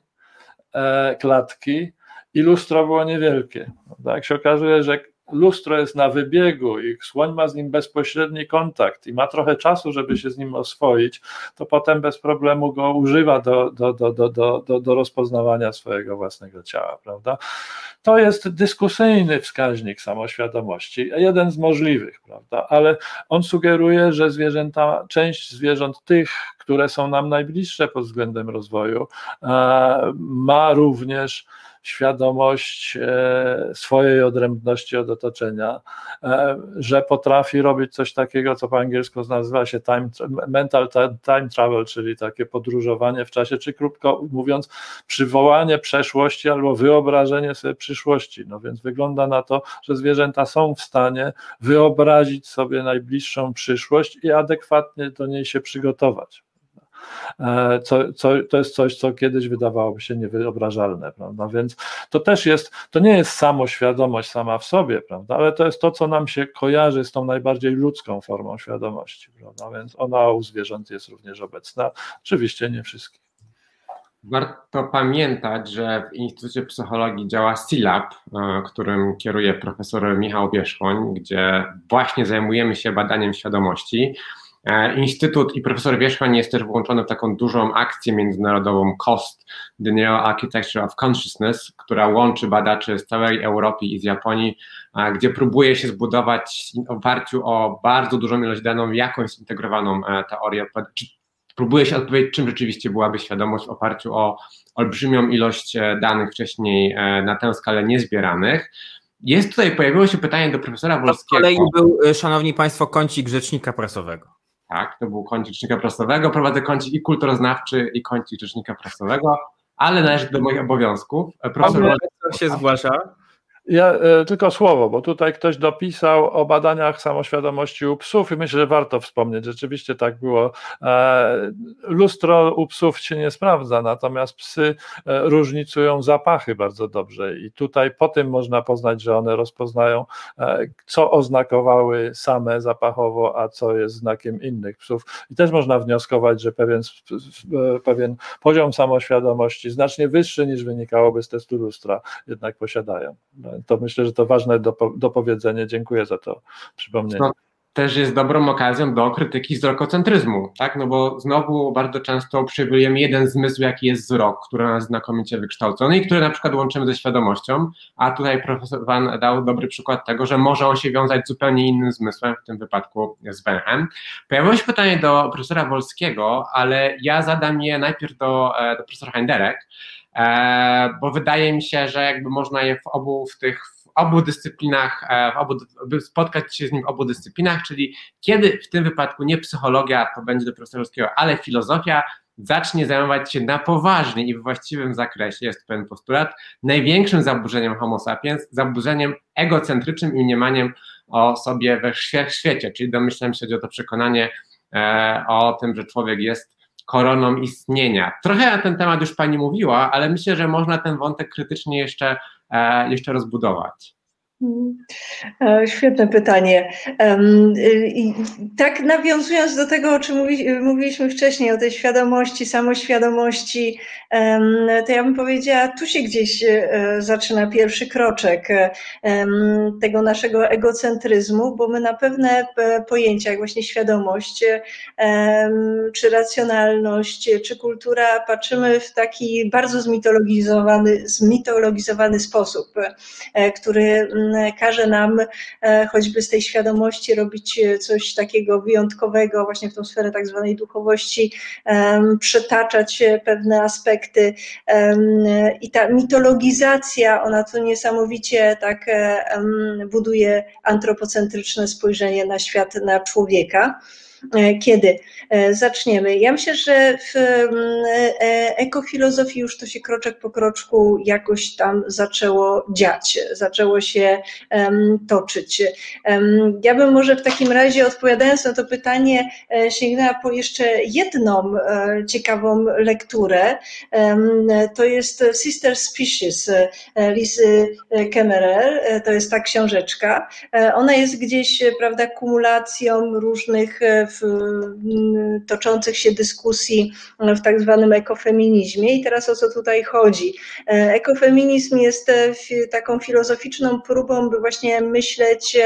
e, klatki i lustro było niewielkie. Jak się okazuje, że lustro jest na wybiegu i słoń ma z nim bezpośredni kontakt i ma trochę czasu, żeby się z nim oswoić, to potem bez problemu go używa do, do, do, do, do, do rozpoznawania swojego własnego ciała, prawda? To jest dyskusyjny wskaźnik samoświadomości, jeden z możliwych, prawda? Ale on sugeruje, że zwierzęta, część zwierząt tych, które są nam najbliższe pod względem rozwoju, e, ma również świadomość e, swojej odrębności od otoczenia, e, że potrafi robić coś takiego, co po angielsku nazywa się time, mental time travel, czyli takie podróżowanie w czasie, czy krótko mówiąc, przywołanie przeszłości albo wyobrażenie sobie przyszłości. No więc wygląda na to, że zwierzęta są w stanie wyobrazić sobie najbliższą przyszłość i adekwatnie do niej się przygotować. E, co, co, to jest coś, co kiedyś wydawałoby się niewyobrażalne, prawda? Więc to też jest, to nie jest samoświadomość sama w sobie, prawda? Ale to jest to, co nam się kojarzy z tą najbardziej ludzką formą świadomości, prawda? Więc ona u zwierząt jest również obecna. Oczywiście nie wszystkich. Warto pamiętać, że w Instytucie Psychologii działa SILAB, e, którym kieruje profesor Michał Wierzchoń, gdzie właśnie zajmujemy się badaniem świadomości. E, Instytut i profesor Wierzchoń jest też włączony w taką dużą akcję międzynarodową COST, The New Architecture of Consciousness, która łączy badaczy z całej Europy i z Japonii, gdzie próbuje się zbudować w oparciu o bardzo dużą ilość danych jakąś zintegrowaną e, teorię, próbuje się odpowiedzieć, czym rzeczywiście byłaby świadomość w oparciu o olbrzymią ilość e, danych wcześniej na tę skalę niezbieranych. jest tutaj, pojawiło się pytanie do profesora Wolskiego. Kolei był, szanowni państwo, kącik rzecznika prasowego. Tak, to był kącik rzecznika prasowego. Prowadzę kącik i kulturoznawczy, i kącik rzecznika prasowego, ale należy do moich obowiązków. Profesor się zgłasza. Ja e, tylko słowo, bo tutaj ktoś dopisał o badaniach samoświadomości u psów i myślę, że warto wspomnieć. Rzeczywiście tak było. E, lustro u psów się nie sprawdza, natomiast psy e, różnicują zapachy bardzo dobrze i tutaj po tym można poznać, że one rozpoznają, co oznakowały same zapachowo, a co jest znakiem innych psów. I też można wnioskować, że pewien, pewien poziom samoświadomości znacznie wyższy niż wynikałoby z testu lustra jednak posiadają to myślę, że to ważne dopowiedzenie. Dziękuję za to przypomnienie. No, też jest dobrą okazją do krytyki wzrokocentryzmu, tak? No bo znowu bardzo często przewidujemy jeden zmysł, jaki jest wzrok, który nas znakomicie wykształcony i który na przykład łączymy ze świadomością, a tutaj profesor Van dał dobry przykład tego, że może on się wiązać z zupełnie innym zmysłem, w tym wypadku z węchem. Pojawiło się pytanie do profesora Wolskiego, ale ja zadam je najpierw do, e, do profesora Heinderek, bo wydaje mi się, że jakby można je w obu w tych obu dyscyplinach, e, w obu, spotkać się z nim w obu dyscyplinach, czyli kiedy w tym wypadku nie psychologia, to będzie do profesorskiego, ale filozofia zacznie zajmować się na poważnie i w właściwym zakresie, jest pewien postulat, największym zaburzeniem homo sapiens, zaburzeniem egocentrycznym i mniemaniem o sobie we świecie, czyli domyślam się, że to przekonanie e, o tym, że człowiek jest koroną istnienia. Trochę na ten temat już Pani mówiła, ale myślę, że można ten wątek krytycznie jeszcze, e, jeszcze rozbudować. E, świetne pytanie. Tak nawiązując do tego, o czym mówiliśmy wcześniej, o tej świadomości, samoświadomości, to ja bym powiedziała, tu się gdzieś e, zaczyna pierwszy kroczek tego naszego egocentryzmu, bo my na pewne pojęcia, jak właśnie świadomość, czy racjonalność, czy kultura, patrzymy w taki bardzo zmitologizowany, zmitologizowany sposób, e, który każe nam e, choćby z tej świadomości robić e, coś takiego wyjątkowego, właśnie w tą sferę tak zwanej duchowości, przetaczać pewne aspekty. I ta mitologizacja, ona to niesamowicie tak e, buduje antropocentryczne spojrzenie na świat, na człowieka. E, kiedy e, zaczniemy. Ja myślę, że w e, ekofilozofii już to się kroczek po kroczku jakoś tam zaczęło dziać, zaczęło się toczyć. Ja bym może w takim razie odpowiadając na to pytanie sięgnęła po jeszcze jedną ciekawą lekturę. To jest Sister Species Lizy Kemmerer, to jest ta książeczka. Ona jest gdzieś, prawda, kumulacją różnych toczących się dyskusji w tak zwanym ekofeminizmie. I teraz o co tutaj chodzi? E, ekofeminizm jest e, taką filozoficzną próbą, by właśnie myśleć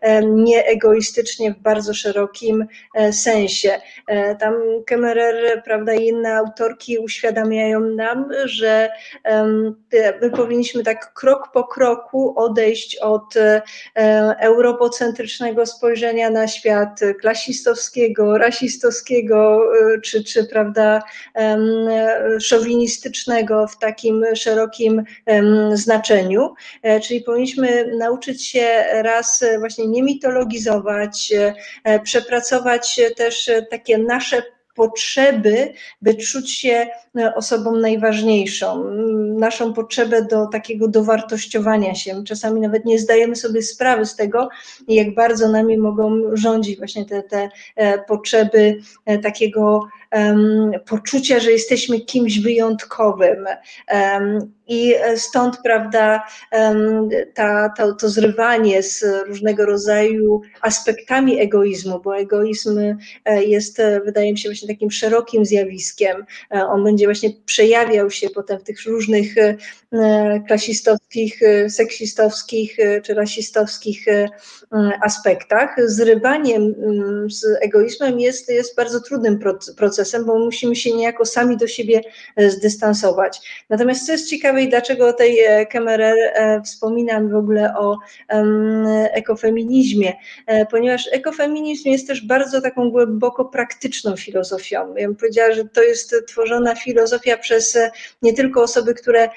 e, nieegoistycznie w bardzo szerokim sensie. Tam Kemmerer, prawda, i inne autorki uświadamiają nam, że my powinniśmy tak krok po kroku odejść od europocentrycznego spojrzenia na świat klasistowskiego, rasistowskiego, y, czy, czy prawda, szowinistycznego w takim szerokim znaczeniu. E, czyli powinniśmy nauczyć się raz właśnie nie mitologizować, e, przepracować też takie nasze potrzeby, by czuć się e, osobą najważniejszą, naszą potrzebę do takiego dowartościowania się. Czasami nawet nie zdajemy sobie sprawy z tego, jak bardzo nami mogą rządzić właśnie te, te e, potrzeby e, takiego poczucia, że jesteśmy kimś wyjątkowym. I stąd, prawda, ta, to, to zrywanie z różnego rodzaju aspektami egoizmu, bo egoizm e, jest, e, wydaje mi się, właśnie takim szerokim zjawiskiem. E, on będzie właśnie przejawiał się potem w tych różnych klasistowskich, seksistowskich czy rasistowskich aspektach. Zrywaniem z egoizmem jest, jest bardzo trudnym procesem procesem, bo musimy się niejako sami do siebie zdystansować. Natomiast co jest ciekawe i dlaczego o tej Kemerer wspominam w ogóle o ekofeminizmie, ponieważ ekofeminizm jest też bardzo taką głęboko praktyczną filozofią. Ja bym powiedziała, że to jest tworzona filozofia przez nie tylko osoby, które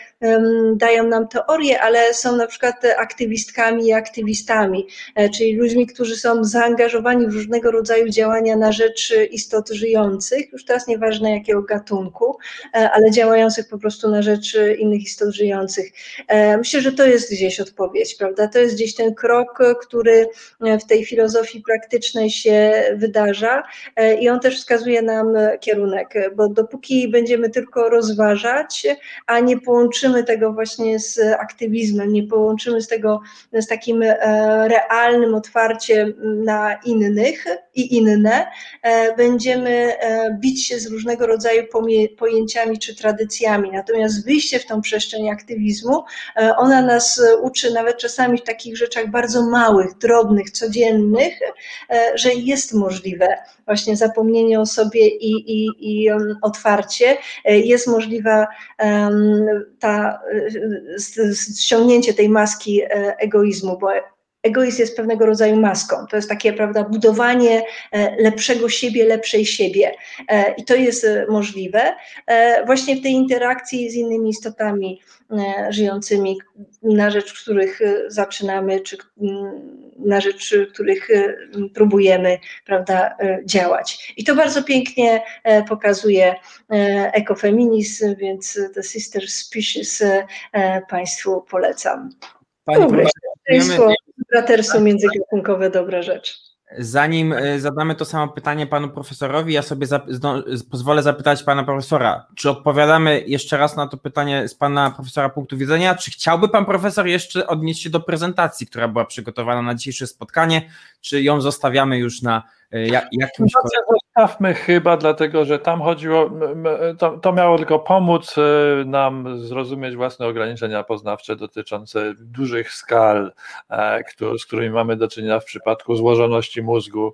dają nam teorię, ale są na przykład aktywistkami i aktywistami, e, czyli ludźmi, którzy są zaangażowani w różnego rodzaju działania na rzecz istot żyjących, już teraz nieważne jakiego gatunku, e, ale działających po prostu na rzecz innych istot żyjących. E, myślę, że to jest gdzieś odpowiedź, prawda? To jest gdzieś ten krok, który w tej filozofii praktycznej się wydarza i on też wskazuje nam kierunek, bo dopóki będziemy tylko rozważać, a nie połączymy tego właśnie z aktywizmem, nie połączymy z tego z takim e, realnym otwarciem na innych i inne, e, będziemy e, bić się z różnego rodzaju pojęciami czy tradycjami. Natomiast wyjście w tą przestrzeń aktywizmu, ona nas uczy nawet czasami w takich rzeczach bardzo małych, drobnych, codziennych, że jest możliwe właśnie zapomnienie o sobie i, i, i otwarcie. Jest możliwa ta, ściągnięcie tej maski egoizmu, bo egoizm jest pewnego rodzaju maską. To jest takie, prawda, budowanie e, lepszego siebie, lepszej siebie. E, I to jest e, możliwe właśnie w tej interakcji z innymi istotami żyjącymi, na rzecz których zaczynamy, czy na rzecz których próbujemy, prawda, działać. I to bardzo pięknie pokazuje ekofeminizm, więc The Sister Species Państwu polecam. Pani Dobre, braterstwo międzygatunkowe dobra rzecz. Zanim e, zadamy to samo pytanie panu profesorowi, ja sobie zap pozwolę zapytać pana profesora, czy odpowiadamy jeszcze raz na to pytanie z pana profesora punktu widzenia, czy chciałby pan profesor jeszcze odnieść się do prezentacji, która była przygotowana na dzisiejsze spotkanie, czy ją zostawiamy już na E, jakimś... Zostawmy chyba, dlatego że tam chodziło, to, to miało tylko pomóc e, nam zrozumieć własne ograniczenia poznawcze dotyczące dużych skal, e, z którymi mamy do czynienia w przypadku złożoności mózgu,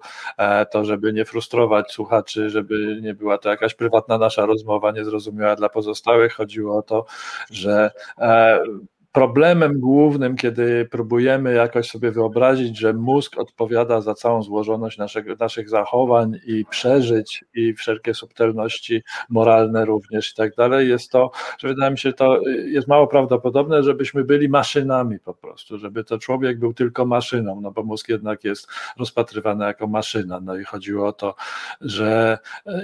to żeby nie frustrować słuchaczy, żeby nie była to jakaś prywatna nasza rozmowa niezrozumiała dla pozostałych. Chodziło o to, że problemem głównym, kiedy próbujemy jakoś sobie wyobrazić, że mózg odpowiada za całą złożoność naszych zachowań i przeżyć i wszelkie subtelności moralne również i tak dalej, jest to, że wydaje mi się, to jest mało prawdopodobne, żebyśmy byli maszynami po prostu, żeby to człowiek był tylko maszyną, no bo mózg jednak jest rozpatrywany jako maszyna. No i chodziło o to, że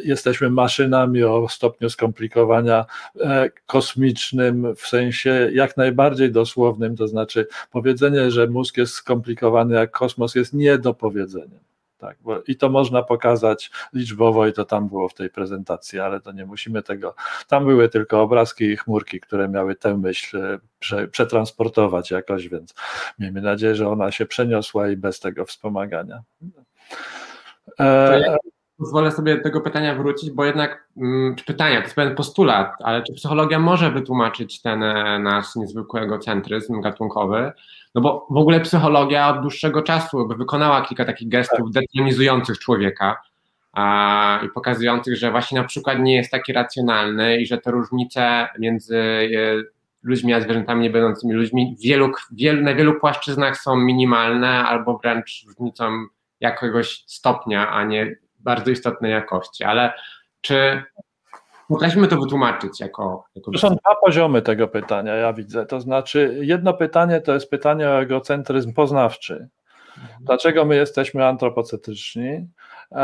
jesteśmy maszynami o stopniu skomplikowania e, kosmicznym, w sensie jak najbardziej bardziej dosłownym, to znaczy powiedzenie, że mózg jest skomplikowany jak kosmos jest nie do powiedzenia. Tak, bo I to można pokazać liczbowo, i to tam było w tej prezentacji, ale to nie musimy tego. Tam były tylko obrazki i chmurki, które miały tę myśl e, prze, przetransportować jakoś, więc miejmy nadzieję, że ona się przeniosła i bez tego wspomagania. E, pozwolę sobie do tego pytania wrócić, bo jednak, mm, pytania, to jest pewien postulat, ale czy psychologia może wytłumaczyć ten e, nasz niezwykły egocentryzm gatunkowy? No bo w ogóle psychologia od dłuższego czasu wykonała kilka takich gestów tak. detronizujących człowieka a, i pokazujących, że właśnie na przykład nie jest taki racjonalny i że te różnice między e, ludźmi a zwierzętami nie będącymi ludźmi wielu, wielu, na wielu płaszczyznach są minimalne albo wręcz różnicą jakiegoś stopnia, a nie bardzo istotnej jakości, ale czy potrafimy to wytłumaczyć jako. jako to są dwa poziomy tego pytania, ja widzę. To znaczy, jedno pytanie to jest pytanie o egocentryzm poznawczy. Dlaczego my jesteśmy antropocentryczni? E,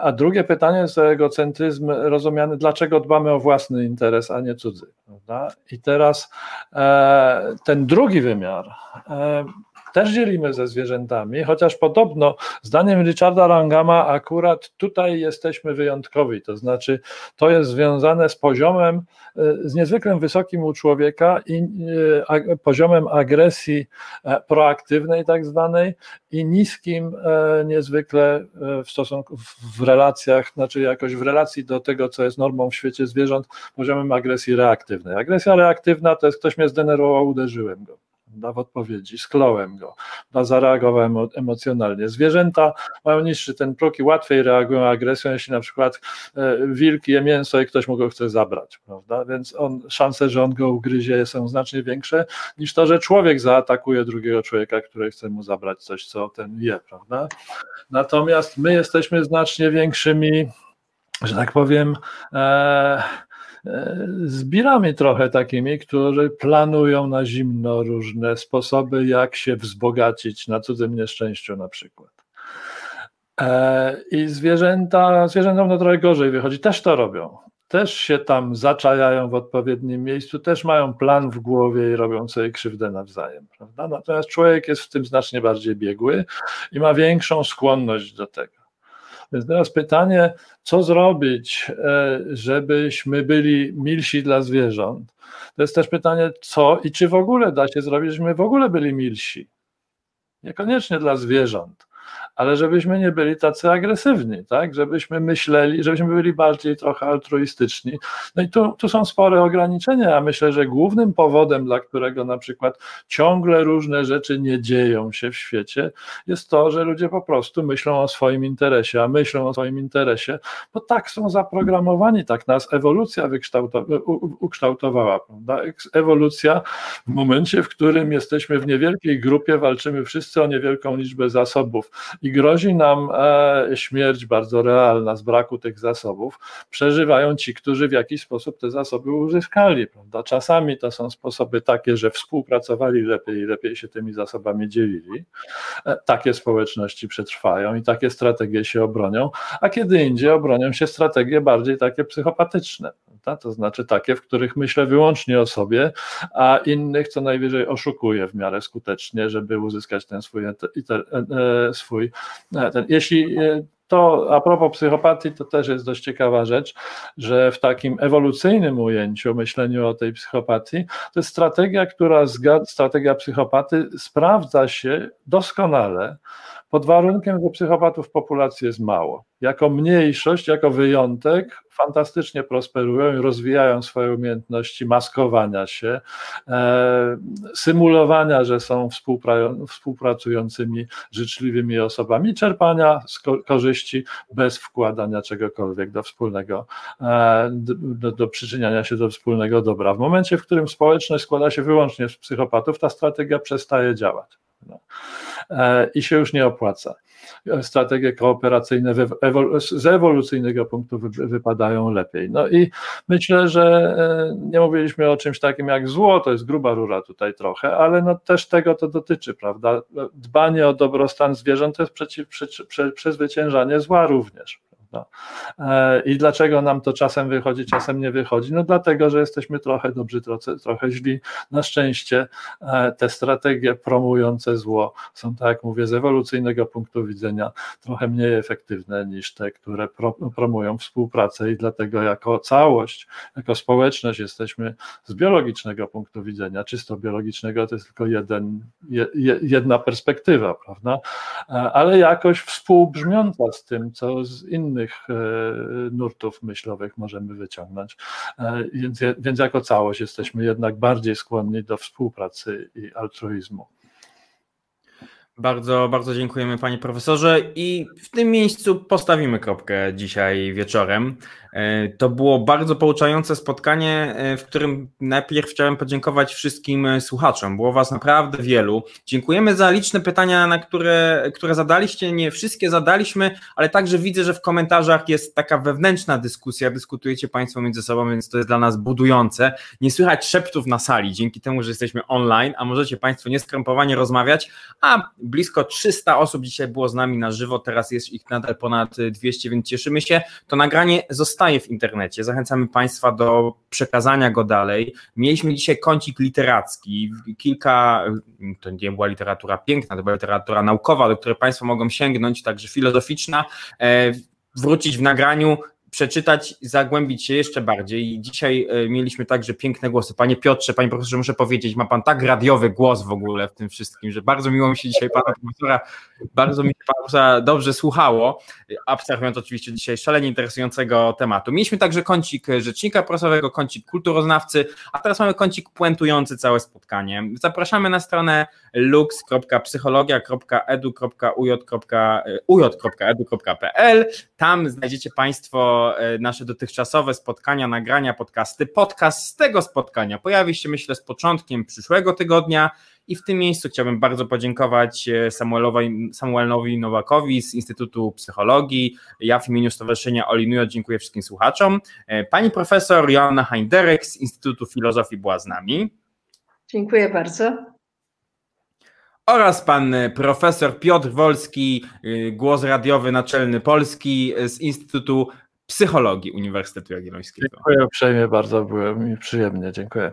a drugie pytanie jest o egocentryzm rozumiany, dlaczego dbamy o własny interes, a nie cudzy. Prawda? I teraz e, ten drugi wymiar e, też dzielimy ze zwierzętami, chociaż podobno, zdaniem Richarda Rangama, akurat tutaj jesteśmy wyjątkowi. To znaczy, to jest związane z poziomem, e, z niezwykle wysokim u człowieka i e, poziomem agresji e, proaktywnej, tak zwanej, i niskim niezwykle w stosunku, w relacjach, znaczy jakoś w relacji do tego, co jest normą w świecie zwierząt, poziomem agresji reaktywnej. Agresja reaktywna to jest ktoś mnie zdenerwował, uderzyłem go w odpowiedzi, skląłem go, zareagowałem emocjonalnie. Zwierzęta mają niższy ten próg i łatwiej reagują agresją, jeśli na przykład e, wilk je mięso i ktoś mu go chce zabrać, prawda? Więc on, szanse, że on go ugryzie są znacznie większe niż to, że człowiek zaatakuje drugiego człowieka, który chce mu zabrać coś, co ten je, prawda? Natomiast my jesteśmy znacznie większymi, że tak powiem, e, zbirami trochę takimi, którzy planują na zimno różne sposoby, jak się wzbogacić na cudzym nieszczęściu na przykład. E, I zwierzęta, zwierzętom no trochę gorzej wychodzi, też to robią. Też się tam zaczajają w odpowiednim miejscu, też mają plan w głowie i robią sobie krzywdę nawzajem. Prawda? Natomiast człowiek jest w tym znacznie bardziej biegły i ma większą skłonność do tego. Więc teraz pytanie, co zrobić, e, żebyśmy byli milsi dla zwierząt? To jest też pytanie, co i czy w ogóle da się zrobić, żebyśmy w ogóle byli milsi. Niekoniecznie dla zwierząt, ale żebyśmy nie byli tacy agresywni, tak? żebyśmy myśleli, żebyśmy byli bardziej trochę altruistyczni. No i tu, tu są spore ograniczenia. Ja myślę, że głównym powodem, dla którego na przykład ciągle różne rzeczy nie dzieją się w świecie, jest to, że ludzie po prostu myślą o swoim interesie, a myślą o swoim interesie, bo tak są zaprogramowani, tak nas ewolucja ukształtowała. Prawda? Ewolucja w momencie, w którym jesteśmy w niewielkiej grupie, walczymy wszyscy o niewielką liczbę zasobów i grozi nam e, śmierć bardzo realna z braku tych zasobów, przeżywają ci, którzy w jakiś sposób te zasoby uzyskali. Prawda? Czasami to są sposoby takie, że współpracowali lepiej i lepiej się tymi zasobami dzielili. E, takie społeczności przetrwają i takie strategie się obronią, a kiedy indziej obronią się strategie bardziej takie psychopatyczne. Prawda? To znaczy takie, w których myślę wyłącznie o sobie, a innych co najwyżej oszukuję w miarę skutecznie, żeby uzyskać ten swój, e, swój ten. Jeśli e, to a propos psychopatii, to też jest dość ciekawa rzecz, że w takim ewolucyjnym ujęciu, myśleniu o tej psychopatii, to jest strategia, która strategia psychopaty sprawdza się doskonale pod warunkiem, że psychopatów w populacji jest mało. Jako mniejszość, jako wyjątek, fantastycznie prosperują i rozwijają swoje umiejętności maskowania się, e, symulowania, że są współpracującymi, życzliwymi osobami, czerpania korzyści bez wkładania czegokolwiek do wspólnego, e, do, do przyczyniania się do wspólnego dobra. W momencie, w którym społeczność składa się wyłącznie z psychopatów, ta strategia przestaje działać. No. E, I się już nie opłaca strategie kooperacyjne z ewolucyjnego punktu wypadają lepiej. No i myślę, że e, nie mówiliśmy o czymś takim jak zło, to jest gruba rura tutaj trochę, ale no też tego to dotyczy, prawda? Dbanie o dobrostan zwierząt to jest przeciw, przezwyciężanie zła również. E, I dlaczego nam to czasem wychodzi, czasem nie wychodzi? No dlatego, że jesteśmy trochę dobrzy, trochę, trochę źli. Na szczęście e, te strategie promujące zło są, tak jak mówię, z ewolucyjnego punktu widzenia trochę mniej efektywne niż te, które promują współpracę i dlatego jako całość, jako społeczność jesteśmy z biologicznego punktu widzenia, czysto biologicznego, to jest tylko jeden, jedna perspektywa, prawda? E, ale jakoś współbrzmiąca z tym, co z innych różnych e, nurtów myślowych możemy wyciągnąć. E, więc, więc jako całość jesteśmy jednak bardziej skłonni do współpracy i altruizmu. Bardzo, bardzo dziękujemy panie profesorze i w tym miejscu postawimy kropkę dzisiaj wieczorem. E, to było bardzo pouczające spotkanie, e, w którym najpierw chciałem podziękować wszystkim e, słuchaczom. Było Was naprawdę wielu. Dziękujemy za liczne pytania, na które, które zadaliście. Nie wszystkie zadaliśmy, ale także widzę, że w komentarzach jest taka wewnętrzna dyskusja. Dyskutujecie Państwo między sobą, więc to jest dla nas budujące. Nie słychać szeptów na sali dzięki temu, że jesteśmy online, a możecie Państwo nieskrępowanie rozmawiać. A blisko 300 osób dzisiaj było z nami na żywo, teraz jest ich nadal ponad 200, więc cieszymy się. To nagranie zostaje w internecie. Zachęcamy Państwa do przekazania go dalej. Mieliśmy dzisiaj kącik literacki, kilka, to nie była literatura piękna, to była literatura naukowa, do której Państwo mogą sięgnąć, także filozoficzna. E, wrócić w nagraniu przeczytać, zagłębić się jeszcze bardziej. I dzisiaj e, mieliśmy także piękne głosy. Panie Piotrze, panie profesorze, muszę powiedzieć, ma pan tak radiowy głos w ogóle w tym wszystkim, że bardzo miło mi się dzisiaj pana profesora, bardzo mi się pana profesora dobrze słuchało, abstrahując oczywiście dzisiaj szalenie interesującego tematu. Mieliśmy także kącik rzecznika prasowego, kącik kulturoznawcy, a teraz mamy kącik puentujący całe spotkanie. Zapraszamy na stronę lux.psychologia.edu.uj.edu.pl. Tam znajdziecie Państwo e, nasze dotychczasowe spotkania, nagrania, podcasty. Podcast z tego spotkania pojawi się, myślę, z początkiem przyszłego tygodnia. I w tym miejscu chciałbym bardzo podziękować e, Samuelowi, Samuelowi Nowakowi z Instytutu Psychologii. Ja w imieniu Stowarzyszenia Olinujo dziękuję wszystkim słuchaczom. E, pani profesor Joanna Heinderek z Instytutu Filozofii była z nami. Dziękuję bardzo oraz pan profesor Piotr Wolski, głos radiowy naczelny Polski z Instytutu Psychologii Uniwersytetu Jagiellońskiego. Dziękuję uprzejmie, bardzo było mi przyjemnie, dziękuję.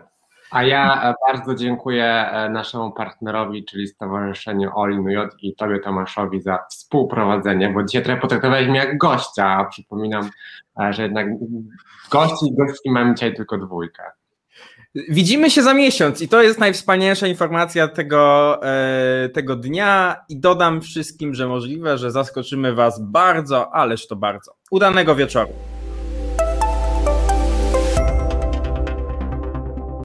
A ja e, bardzo dziękuję e, naszemu partnerowi, czyli Stowarzyszeniu All J i Tobie Tomaszowi za współprowadzenie, bo dzisiaj trochę potraktowaliśmy jak gościa, a przypominam, e, że jednak gości i gości mamy dzisiaj tylko dwójkę. Widzimy się za miesiąc i to jest najwspanialsza informacja tego, e, tego dnia i dodam wszystkim, że możliwe, że zaskoczymy Was bardzo, ależ to bardzo. Udanego wieczoru.